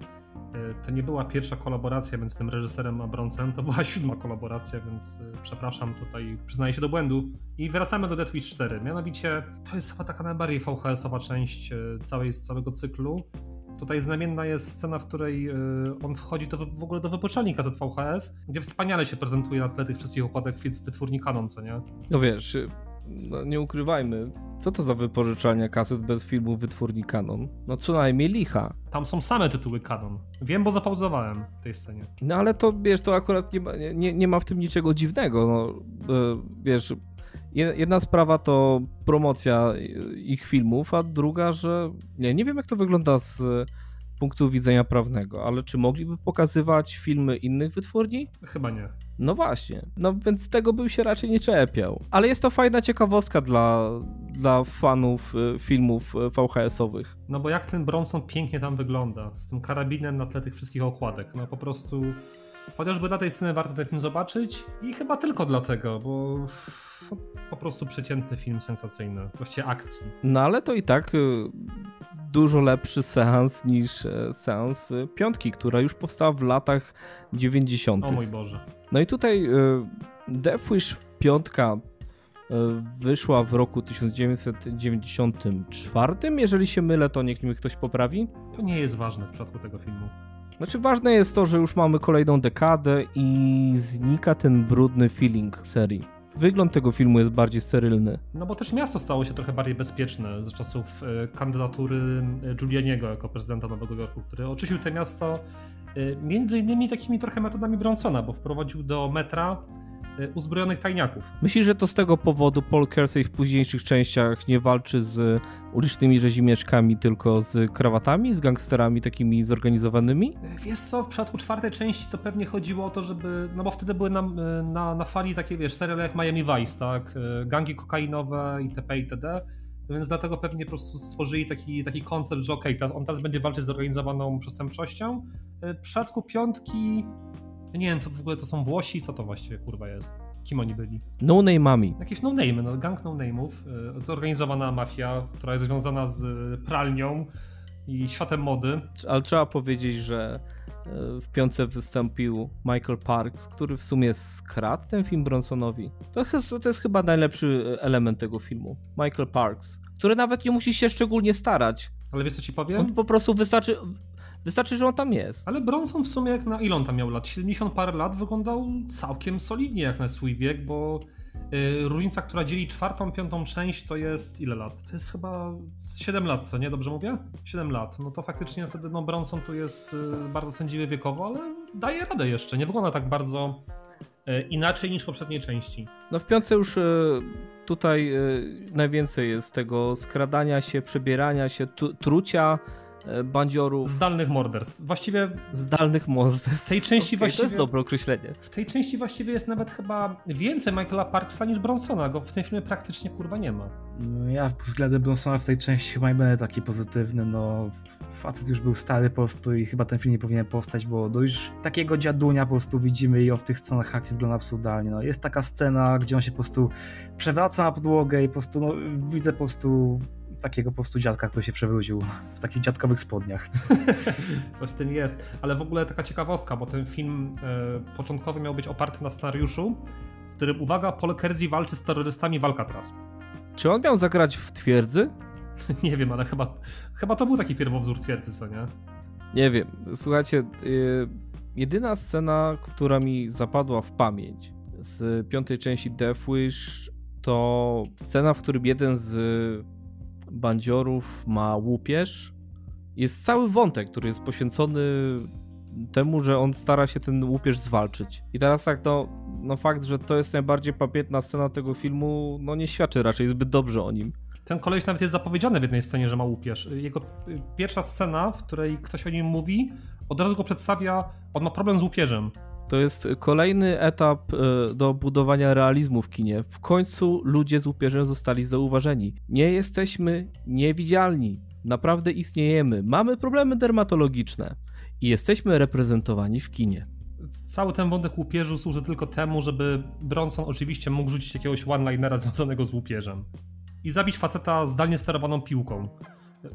e, to nie była pierwsza kolaboracja między tym reżyserem a Broncem, to była siódma kolaboracja, więc e, przepraszam, tutaj przyznaję się do błędu. I wracamy do Death Wish 4. Mianowicie to jest chyba taka najbardziej VHS-owa część e, całej, z całego cyklu. Tutaj znamienna jest scena, w której y, on wchodzi do, w ogóle do wypoczalnika ZVHS, gdzie wspaniale się prezentuje na tle tych wszystkich układek wytwórni Canon, co nie? No wiesz, y, no nie ukrywajmy, co to za wypożyczalnia kaset bez filmu wytwórni Canon? No co najmniej licha. Tam są same tytuły Canon. Wiem, bo zapauzowałem w tej scenie. No ale to wiesz, to akurat nie ma, nie, nie ma w tym niczego dziwnego. No, y, wiesz, Jedna sprawa to promocja ich filmów, a druga, że nie, nie wiem jak to wygląda z punktu widzenia prawnego, ale czy mogliby pokazywać filmy innych wytwórni? Chyba nie. No właśnie, no więc tego bym się raczej nie czepiał. Ale jest to fajna ciekawostka dla, dla fanów y, filmów y, VHS-owych. No bo jak ten Bronson pięknie tam wygląda, z tym karabinem na tle tych wszystkich okładek, no po prostu Chociażby dla tej sceny warto ten film zobaczyć i chyba tylko dlatego, bo po prostu przeciętny film sensacyjny, właściwie akcji. No ale to i tak y, dużo lepszy seans niż e, seans y, piątki, która już powstała w latach 90. O mój Boże. No i tutaj y, Death Wish piątka wyszła w roku 1994. Jeżeli się mylę, to niech mi ktoś poprawi. To nie jest ważne w przypadku tego filmu. Znaczy ważne jest to, że już mamy kolejną dekadę i znika ten brudny feeling serii. Wygląd tego filmu jest bardziej sterylny. No bo też miasto stało się trochę bardziej bezpieczne z czasów e, kandydatury e, Giulianiego jako prezydenta Nowego Jorku, który oczyścił to miasto e, między innymi takimi trochę metodami Bronsona, bo wprowadził do metra uzbrojonych tajniaków. Myślisz, że to z tego powodu Paul Kersey w późniejszych częściach nie walczy z ulicznymi rzezimieczkami, tylko z krawatami, z gangsterami takimi zorganizowanymi? Y, wiesz co, w przypadku czwartej części to pewnie chodziło o to, żeby, no bo wtedy były na, y, na, na fali takie, wiesz, seriale jak Miami Vice, tak, gangi kokainowe itp. itd., więc dlatego pewnie po prostu stworzyli taki, taki koncept, że okej, okay, on teraz będzie walczyć z zorganizowaną przestępczością. W przypadku piątki nie wiem, to w ogóle to są Włosi, co to właściwie kurwa jest? Kim oni byli? No name'ami. Jakieś no name, no gang no name'ów, y, zorganizowana mafia, która jest związana z pralnią i światem mody. Ale trzeba powiedzieć, że y, w piące wystąpił Michael Parks, który w sumie skradł ten film Bronsonowi. To jest, to jest chyba najlepszy element tego filmu. Michael Parks, który nawet nie musi się szczególnie starać. Ale wiesz co ci powiem? On po prostu wystarczy, Wystarczy, że on tam jest. Ale Bronson w sumie jak na ile on tam miał lat? 70 parę lat wyglądał całkiem solidnie jak na swój wiek, bo yy, różnica, która dzieli czwartą, piątą część to jest ile lat? To jest chyba 7 lat, co nie? Dobrze mówię? 7 lat. No to faktycznie wtedy no Bronson tu jest yy, bardzo sędziwy wiekowo, ale daje radę jeszcze. Nie wygląda tak bardzo yy, inaczej niż w poprzedniej części. No w piątce już y, tutaj y, najwięcej jest tego skradania się, przebierania się, trucia bandziorów. Zdalnych morderstw. Właściwie. Zdalnych morderstw. W tej części okay, właściwie. To jest dobre określenie. W tej części właściwie jest nawet chyba więcej Michaela Parksa niż Bronsona. Go w tym filmie praktycznie kurwa nie ma. No ja względem Bronsona w tej części chyba nie będę taki pozytywny. No, facet już był stary po prostu i chyba ten film nie powinien powstać, bo do już takiego dziadunia po prostu widzimy i o w tych scenach akcji wygląda absurdalnie. No, jest taka scena, gdzie on się po prostu przewraca na podłogę i po prostu no, widzę po prostu takiego po prostu dziadka, który się przewrócił w takich dziadkowych spodniach. Coś w tym jest. Ale w ogóle taka ciekawostka, bo ten film e, początkowy miał być oparty na scenariuszu, w którym, uwaga, Paul Kersey walczy z terrorystami w Alcatraz. Czy on miał zagrać w twierdzy? nie wiem, ale chyba, chyba to był taki pierwowzór twierdzy, co nie? Nie wiem. Słuchajcie, yy, jedyna scena, która mi zapadła w pamięć z piątej części Death Wish to scena, w którym jeden z bandziorów ma łupież. Jest cały wątek, który jest poświęcony temu, że on stara się ten łupież zwalczyć. I teraz tak, no, no fakt, że to jest najbardziej pamiętna scena tego filmu, no nie świadczy raczej zbyt dobrze o nim. Ten koleś nawet jest zapowiedziany w jednej scenie, że ma łupież. Jego pierwsza scena, w której ktoś o nim mówi, od razu go przedstawia, on ma problem z łupieżem. To jest kolejny etap e, do budowania realizmu w kinie. W końcu ludzie z upierzem zostali zauważeni. Nie jesteśmy niewidzialni. Naprawdę istniejemy. Mamy problemy dermatologiczne i jesteśmy reprezentowani w kinie. Cały ten wątek łupieżu służy tylko temu, żeby Bronson oczywiście mógł rzucić jakiegoś one-linera związanego z łupieżem i zabić faceta zdalnie sterowaną piłką.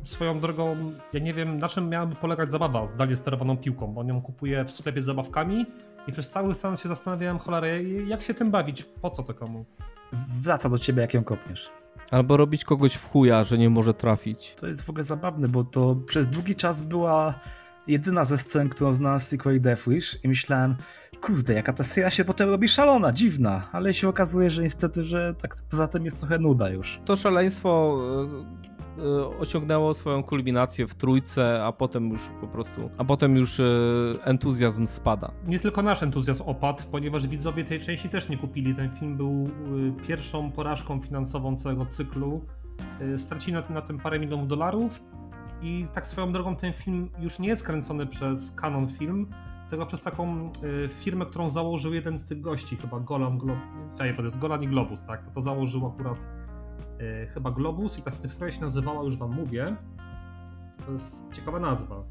Swoją drogą, ja nie wiem na czym miałaby polegać zabawa zdalnie sterowaną piłką, bo ją kupuje w sklepie z zabawkami i przez cały sens się zastanawiałem, cholera, jak się tym bawić, po co to komu? Wraca do ciebie, jak ją kopniesz. Albo robić kogoś w chuja, że nie może trafić. To jest w ogóle zabawne, bo to przez długi czas była jedyna ze scen, którą znalazł sequel Death Wish i myślałem, kurde, jaka ta seria się potem robi szalona, dziwna, ale się okazuje, że niestety, że tak poza tym jest trochę nuda już. To szaleństwo osiągnęło swoją kulminację w trójce, a potem już po prostu, a potem już e, entuzjazm spada. Nie tylko nasz entuzjazm opadł, ponieważ widzowie tej części też nie kupili. Ten film był e, pierwszą porażką finansową całego cyklu. Stracili na tym, na tym parę milionów dolarów i tak swoją drogą ten film już nie jest kręcony przez Canon Film, tylko przez taką firmę, którą założył jeden z tych gości, chyba Golan, Glo... Czekaj, to jest Golan i Globus, tak? To, to założył akurat E, chyba Globus i ta wytwórnia się nazywała, już wam mówię. To jest ciekawa nazwa.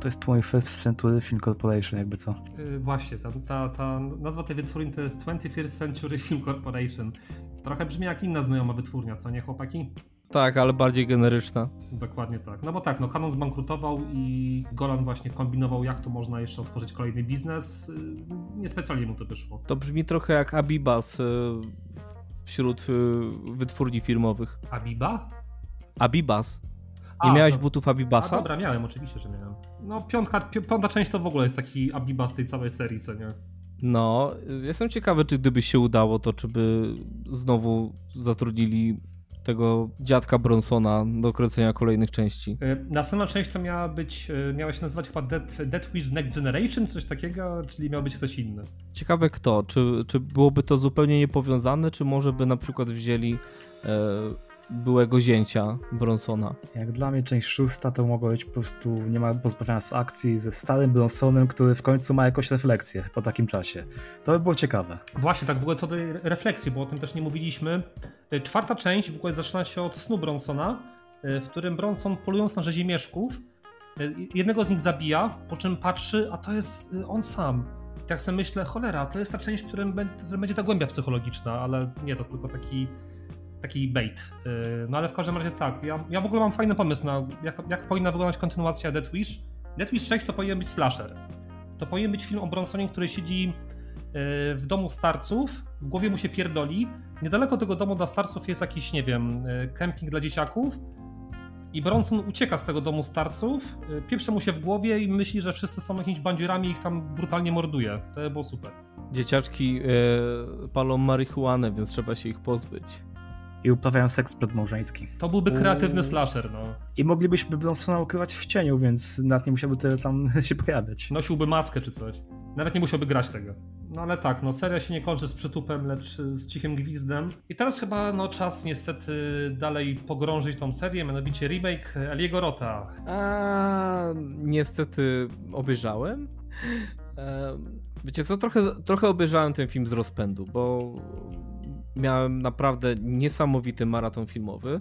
To jest 21st Century Film Corporation, jakby co. Yy, właśnie, ta, ta, ta nazwa tej wytwórni to jest 21st Century Film Corporation. Trochę brzmi jak inna znajoma wytwórnia, co nie chłopaki? Tak, ale bardziej generyczna. Dokładnie tak. No bo tak, no Canon zbankrutował i Golan właśnie kombinował, jak tu można jeszcze otworzyć kolejny biznes. Yy, Niespecjalnie mu to wyszło. To brzmi trochę jak Abibas y, wśród y, wytwórni filmowych. Abiba? Abibas. Nie A, miałeś to- butów A Abibasa? dobra, miałem, oczywiście, że miałem. No piątka, pi- piąta część to w ogóle jest taki Abiba z tej całej serii, co nie? No, jestem ciekawy, czy gdyby się udało, to czy by znowu zatrudnili tego dziadka Bronsona do kręcenia kolejnych części. Y, Następna część to miała być, y, miała się nazywać chyba Dead, Dead Wish Next Generation, coś takiego, czyli miał być ktoś inny. Ciekawe kto, czy, czy byłoby to zupełnie niepowiązane, czy może by na przykład wzięli e, byłego zięcia Bronsona. Jak dla mnie część szósta to mogło być po prostu nie ma pozbawienia z akcji ze starym Bronsonem, który w końcu ma jakąś refleksję po takim czasie. To by było ciekawe. Właśnie, tak w ogóle co do re- refleksji, bo o tym też nie mówiliśmy. Y, Czwarta część w ogóle zaczyna się od snu Bronsona, y, w którym Bronson polując na rzezimieszków, y, jednego z nich zabija, po czym patrzy, a to jest on sam. I tak sobie myślę, cholera, to jest ta część, w którym, bę- w którym będzie ta głębia psychologiczna, ale nie, to tylko taki, taki bait. Y, No ale w każdym razie tak, ja, ja w ogóle mam fajny pomysł na jak, jak powinna wyglądać kontynuacja Death Wish. Death Wish 6 to powinien być slasher. To powinien być film o Bronsonie, który siedzi y, w domu starców, w głowie mu się pierdoli. Niedaleko tego domu dla starców jest jakiś, nie wiem, y, kemping dla dzieciaków. I Bronson ucieka z tego domu starców, pieprze mu się w głowie i myśli, że wszyscy są jakimiś bandziurami i ich tam brutalnie morduje. To by było super. Dzieciaczki e, palą marihuanę, więc trzeba się ich pozbyć. I uprawiają seks przedmałżeński. To byłby kreatywny Uuu. slasher, no. I moglibyśmy Bronsona ukrywać w cieniu, więc nawet nie musiałby tyle tam się pojawiać. Nosiłby maskę czy coś. Nawet nie musiałby grać tego. No ale tak, no seria się nie kończy z przytupem, lecz z cichym gwizdem. I teraz chyba no czas niestety dalej pogrążyć tą serię, mianowicie remake Eliego Rota. A, niestety obejrzałem. Wiecie co, trochę, trochę obejrzałem ten film z rozpędu, bo miałem naprawdę niesamowity maraton filmowy,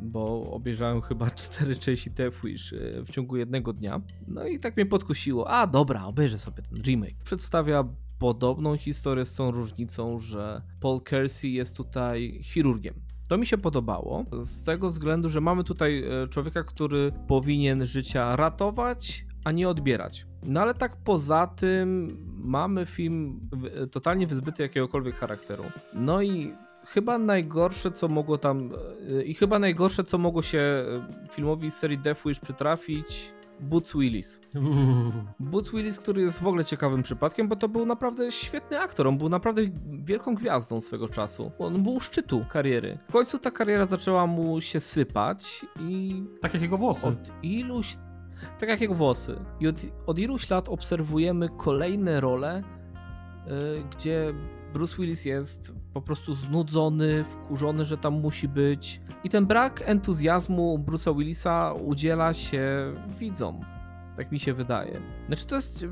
bo obejrzałem chyba cztery części Death Wish e, w ciągu jednego dnia. No i tak mnie podkusiło, a dobra, obejrzę sobie ten remake. Przedstawia podobną historię z tą różnicą, że Paul Kersey jest tutaj chirurgiem. To mi się podobało z tego względu, że mamy tutaj e, człowieka, który powinien życia ratować, a nie odbierać. No ale tak poza tym mamy film totalnie wyzbyty jakiegokolwiek charakteru. No i chyba najgorsze, co mogło tam e, i chyba najgorsze, co mogło się e, filmowi z serii Death Wish przytrafić, Boots Willis. Boots Willis, który jest w ogóle ciekawym przypadkiem, bo to był naprawdę świetny aktor. On był naprawdę wielką gwiazdą swego czasu. On był u szczytu kariery. W końcu ta kariera zaczęła mu się sypać i Tak jak jego włosy. od iluś. Tak jak jego włosy. I od, od iluś lat obserwujemy kolejne role, y, gdzie Bruce Willis jest po prostu znudzony, wkurzony, że tam musi być. I ten brak entuzjazmu Bruce'a Willisa udziela się widzom. Tak mi się wydaje. Znaczy, to jest y,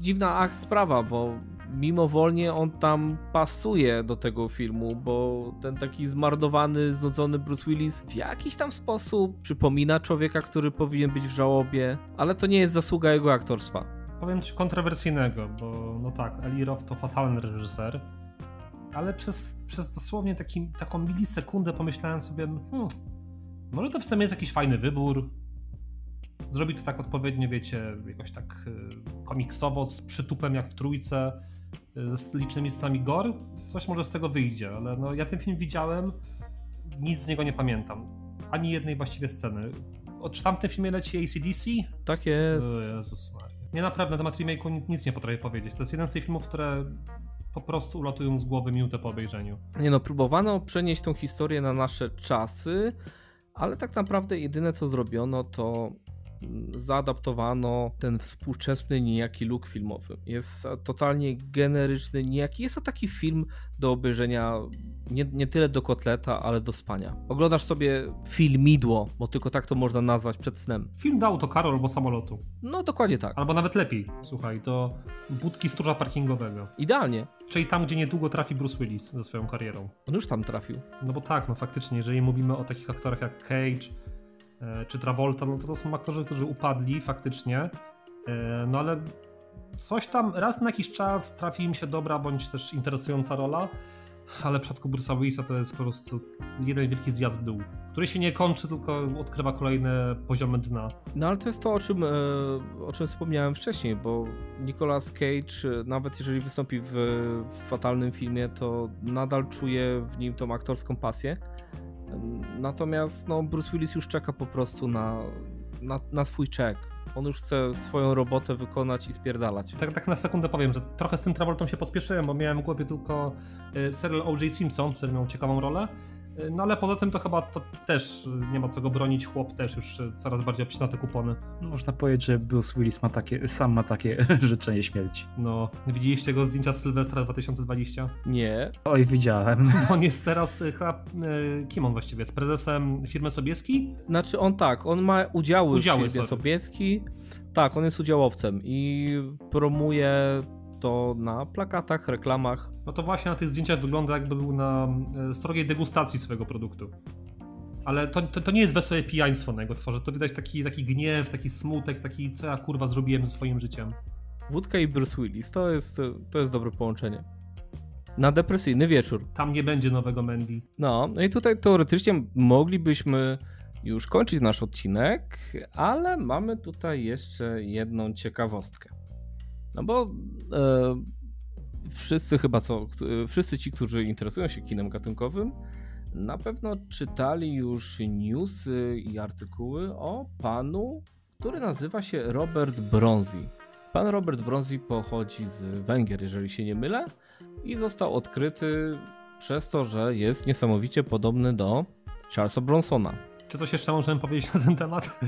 dziwna ach sprawa, bo mimowolnie on tam pasuje do tego filmu, bo ten taki zmardowany, znudzony Bruce Willis w jakiś tam sposób przypomina człowieka, który powinien być w żałobie, ale to nie jest zasługa jego aktorstwa. Powiem coś kontrowersyjnego, bo no tak, Eli Roth to fatalny reżyser, ale przez, przez dosłownie taki, taką milisekundę pomyślałem sobie, hmm, może to w sumie jest jakiś fajny wybór. Zrobi to tak odpowiednio, wiecie, jakoś tak y, komiksowo, z przytupem jak w trójce, z licznymi scenami gore. Coś może z tego wyjdzie, ale no, ja ten film widziałem, nic z niego nie pamiętam. Ani jednej właściwie sceny. O, czy tamtym filmie leci ACDC? Tak jest. O Jezus Maria. Nie naprawdę na temat remake'u nic- nie potrafię powiedzieć. To jest jeden z tych filmów, które po prostu ulatują z głowy minutę po obejrzeniu. Nie no, próbowano przenieść tą historię na nasze czasy, ale tak naprawdę jedyne co zrobiono to zaadaptowano ten współczesny nijaki look filmowy. Jest totalnie generyczny, nijaki. Jest to taki film do obejrzenia nie, nie tyle do kotleta, ale do spania. Oglądasz sobie filmidło, bo tylko tak to można nazwać przed snem. Film do autokaru albo samolotu. No dokładnie tak. Albo nawet lepiej, słuchaj, do budki stróża parkingowego. Idealnie. Czyli tam, gdzie niedługo trafi Bruce Willis ze swoją karierą. On już tam trafił. No bo tak, no faktycznie, jeżeli mówimy o takich aktorach jak Cage, czy Travolta, no to to są aktorzy, którzy upadli faktycznie, no ale coś tam raz na jakiś czas trafi im się dobra bądź też interesująca rola, ale w przypadku Bruce'a Willisa to jest po prostu jeden wielki zjazd w dół, który się nie kończy, tylko odkrywa kolejne poziomy dna. No ale to jest to, o czym, e, o czym wspomniałem wcześniej, bo Nicolas Cage, e, nawet jeżeli wystąpi w, fatalnym filmie, to nadal czuje w nim tą aktorską pasję. Natomiast no, Bruce Willis już czeka po prostu na, na, na swój czek on już chce swoją robotę wykonać i spierdalać. Tak, tak na sekundę powiem, że trochę z tym Travoltą się pospieszyłem, bo miałem w głowie tylko y, serial O.J. Simpson, który miał ciekawą rolę. Y, no ale poza tym to chyba to też nie ma co go bronić, chłop też już y, coraz bardziej obcina te kupony. No, można powiedzieć, że Bruce Willis ma takie, sam ma takie życzenie śmierci. No, widzieliście go zdjęcia z Sylwestra 2020? Nie. Oj, widziałem. On jest teraz chyba, kim on właściwie jest? Prezesem firmy Sobieski? Znaczy on tak, on ma udziały, udziały w firmie sorry. Sobieski. Tak, on jest udziałowcem i promuje to na plakatach, reklamach. No to właśnie na tych zdjęciach wygląda jakby był na e, strogiej degustacji swojego produktu. Ale to, to, to, nie jest wesołe pijaństwo na jego tworze, to widać taki, taki gniew, taki smutek, taki co ja kurwa zrobiłem ze swoim życiem. Wódka i Bruce Willis, to jest, to jest dobre połączenie. Na depresyjny wieczór. Tam nie będzie nowego Mandy. No, no i tutaj teoretycznie moglibyśmy już kończyć nasz odcinek, ale mamy tutaj jeszcze jedną ciekawostkę. No bo e, wszyscy chyba co, wszyscy ci, którzy interesują się kinem gatunkowym, na pewno czytali już newsy i artykuły o panu, który nazywa się Robert Bronzi. Pan Robert Bronzi pochodzi z Węgier, jeżeli się nie mylę, i został odkryty przez to, że jest niesamowicie podobny do Charlesa Bronsona. Czy coś jeszcze możemy powiedzieć na ten temat?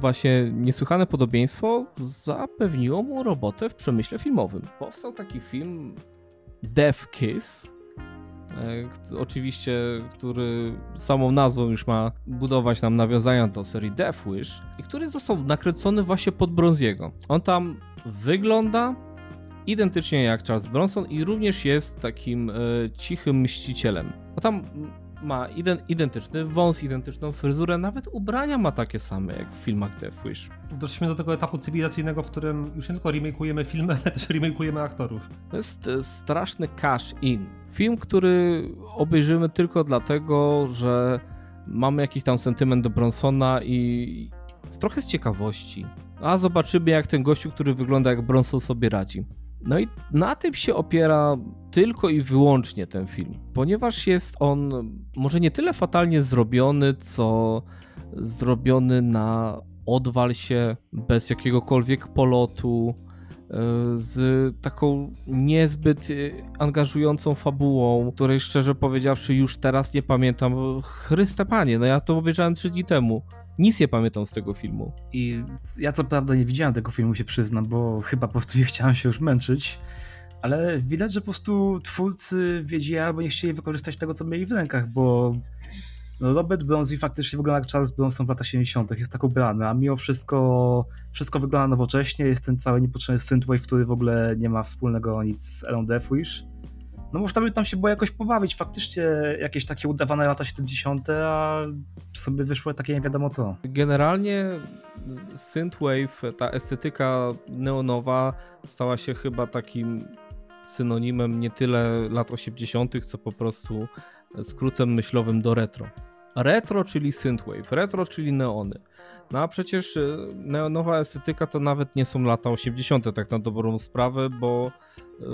Właśnie niesłychane podobieństwo zapewniło mu robotę w przemyśle filmowym. Powstał taki film Death Kiss, e, oczywiście, który samą nazwą już ma budować nam nawiązania do serii Death Wish i który został nakręcony właśnie pod Bronziego. On tam wygląda identycznie jak Charles Bronson i również jest takim e, cichym mścicielem. No tam ma identyczny wąs, identyczną fryzurę, nawet ubrania ma takie same jak w filmach Death Wish. Doszliśmy do tego etapu cywilizacyjnego, w którym już nie tylko remake'ujemy filmy, ale też remake'ujemy aktorów. To jest straszny cash in. Film, który obejrzymy tylko dlatego, że mamy jakiś tam sentyment do Bronsona i trochę z ciekawości. A zobaczymy jak ten gościu, który wygląda jak Bronson sobie radzi. No i na tym się opiera tylko i wyłącznie ten film, ponieważ jest on może nie tyle fatalnie zrobiony, co zrobiony na odwal się, bez jakiegokolwiek polotu, e, z taką niezbyt e, angażującą fabułą, której szczerze powiedziawszy już teraz nie pamiętam. Chryste panie, no ja to obejrzałem trzy dni temu. Nic nie pamiętam z tego filmu. I ja co prawda nie widziałem tego filmu, się przyznam, bo chyba po prostu nie chciałem się już męczyć, ale widać, że po prostu twórcy wiedzieli albo nie chcieli wykorzystać tego, co mieli w rękach, bo no Robert Bronzy faktycznie wygląda jak Charles Bronson w latach 70. jest tak ubrany, a mimo wszystko wszystko wygląda nowocześnie, jest ten cały niepotrzebny synthwave, który w ogóle nie ma wspólnego nic z Elon Death Wish no można by tam się było jakoś pobawić, faktycznie jakieś takie udawane lata 70., a sobie wyszło takie nie wiadomo co. Generalnie synthwave, ta estetyka neonowa stała się chyba takim synonimem nie tyle lat 80., co po prostu skrótem myślowym do retro. Retro, czyli synthwave, retro, czyli neony. No a przecież y, neonowa estetyka to nawet nie są lata 80. tak na dobrą sprawę, bo y,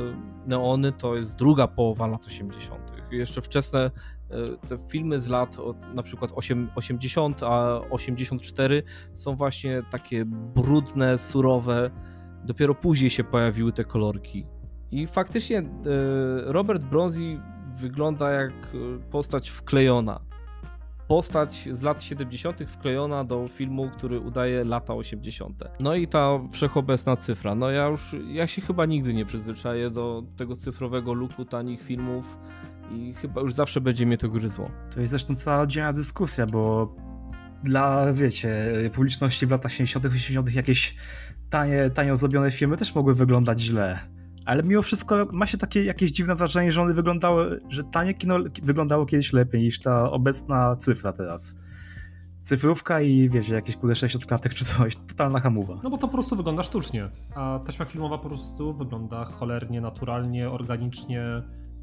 neony to jest druga połowa lat 80. Jeszcze wczesne y, te filmy z lat na przykład 80 a 84 są właśnie takie brudne, surowe. Dopiero później się pojawiły te kolorki. I faktycznie Robert Bronzi wygląda jak postać wklejona postać z lat 70. wklejona do filmu, który udaje lata 80. No i ta wszechobecna cyfra. No ja już, ja się chyba nigdy nie przyzwyczaję do tego cyfrowego luku tanich filmów i chyba już zawsze będzie mnie to gryzło. To jest zresztą cała oddzielna dyskusja, bo dla, wiecie, publiczności w latach 70., 80. jakieś tanie, tanio zrobione filmy też mogły wyglądać źle ale mimo wszystko ma się takie jakieś dziwne wrażenie, że one wyglądały, że tanie kino wyglądało kiedyś lepiej niż ta obecna cyfra teraz. cyfrówka i wiesz, jakieś kurde 60 klatek czy coś, totalna hamowa. No bo to po prostu wygląda sztucznie, a taśma filmowa po prostu wygląda cholernie, naturalnie, organicznie,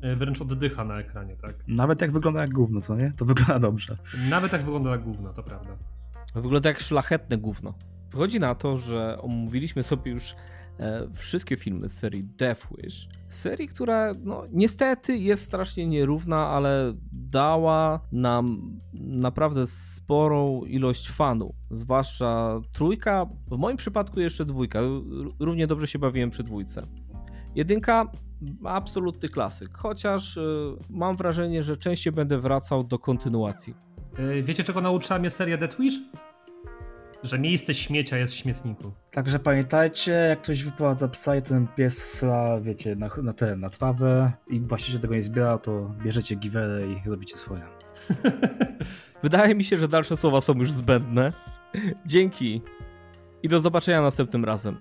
e, wręcz oddycha na ekranie, tak? Nawet jak wygląda jak gówno, co nie? To wygląda dobrze. Nawet jak wygląda jak gówno, to prawda. Wygląda jak szlachetne gówno. Wychodzi na to, że omówiliśmy sobie już wszystkie filmy z serii Death Wish. Serii, która no, niestety jest strasznie nierówna, ale dała nam naprawdę sporą ilość fanów. Zwłaszcza trójka, w moim przypadku jeszcze dwójka. Równie dobrze się bawiłem przy dwójce. Jedynka absolutny klasyk, chociaż y, mam wrażenie, że częściej będę wracał do kontynuacji. E, Wiecie czego nauczyła mnie seria Death Wish? Że miejsce śmiecia jest w śmietniku. Także pamiętajcie, jak ktoś wyprowadza psa i ten pies sra, wiecie, na, na ten, na trawę i właściciel tego nie zbiera, to bierzecie giwerę i robicie swoje. Wydaje mi się, że dalsze słowa są już zbędne. Dzięki i do zobaczenia następnym razem.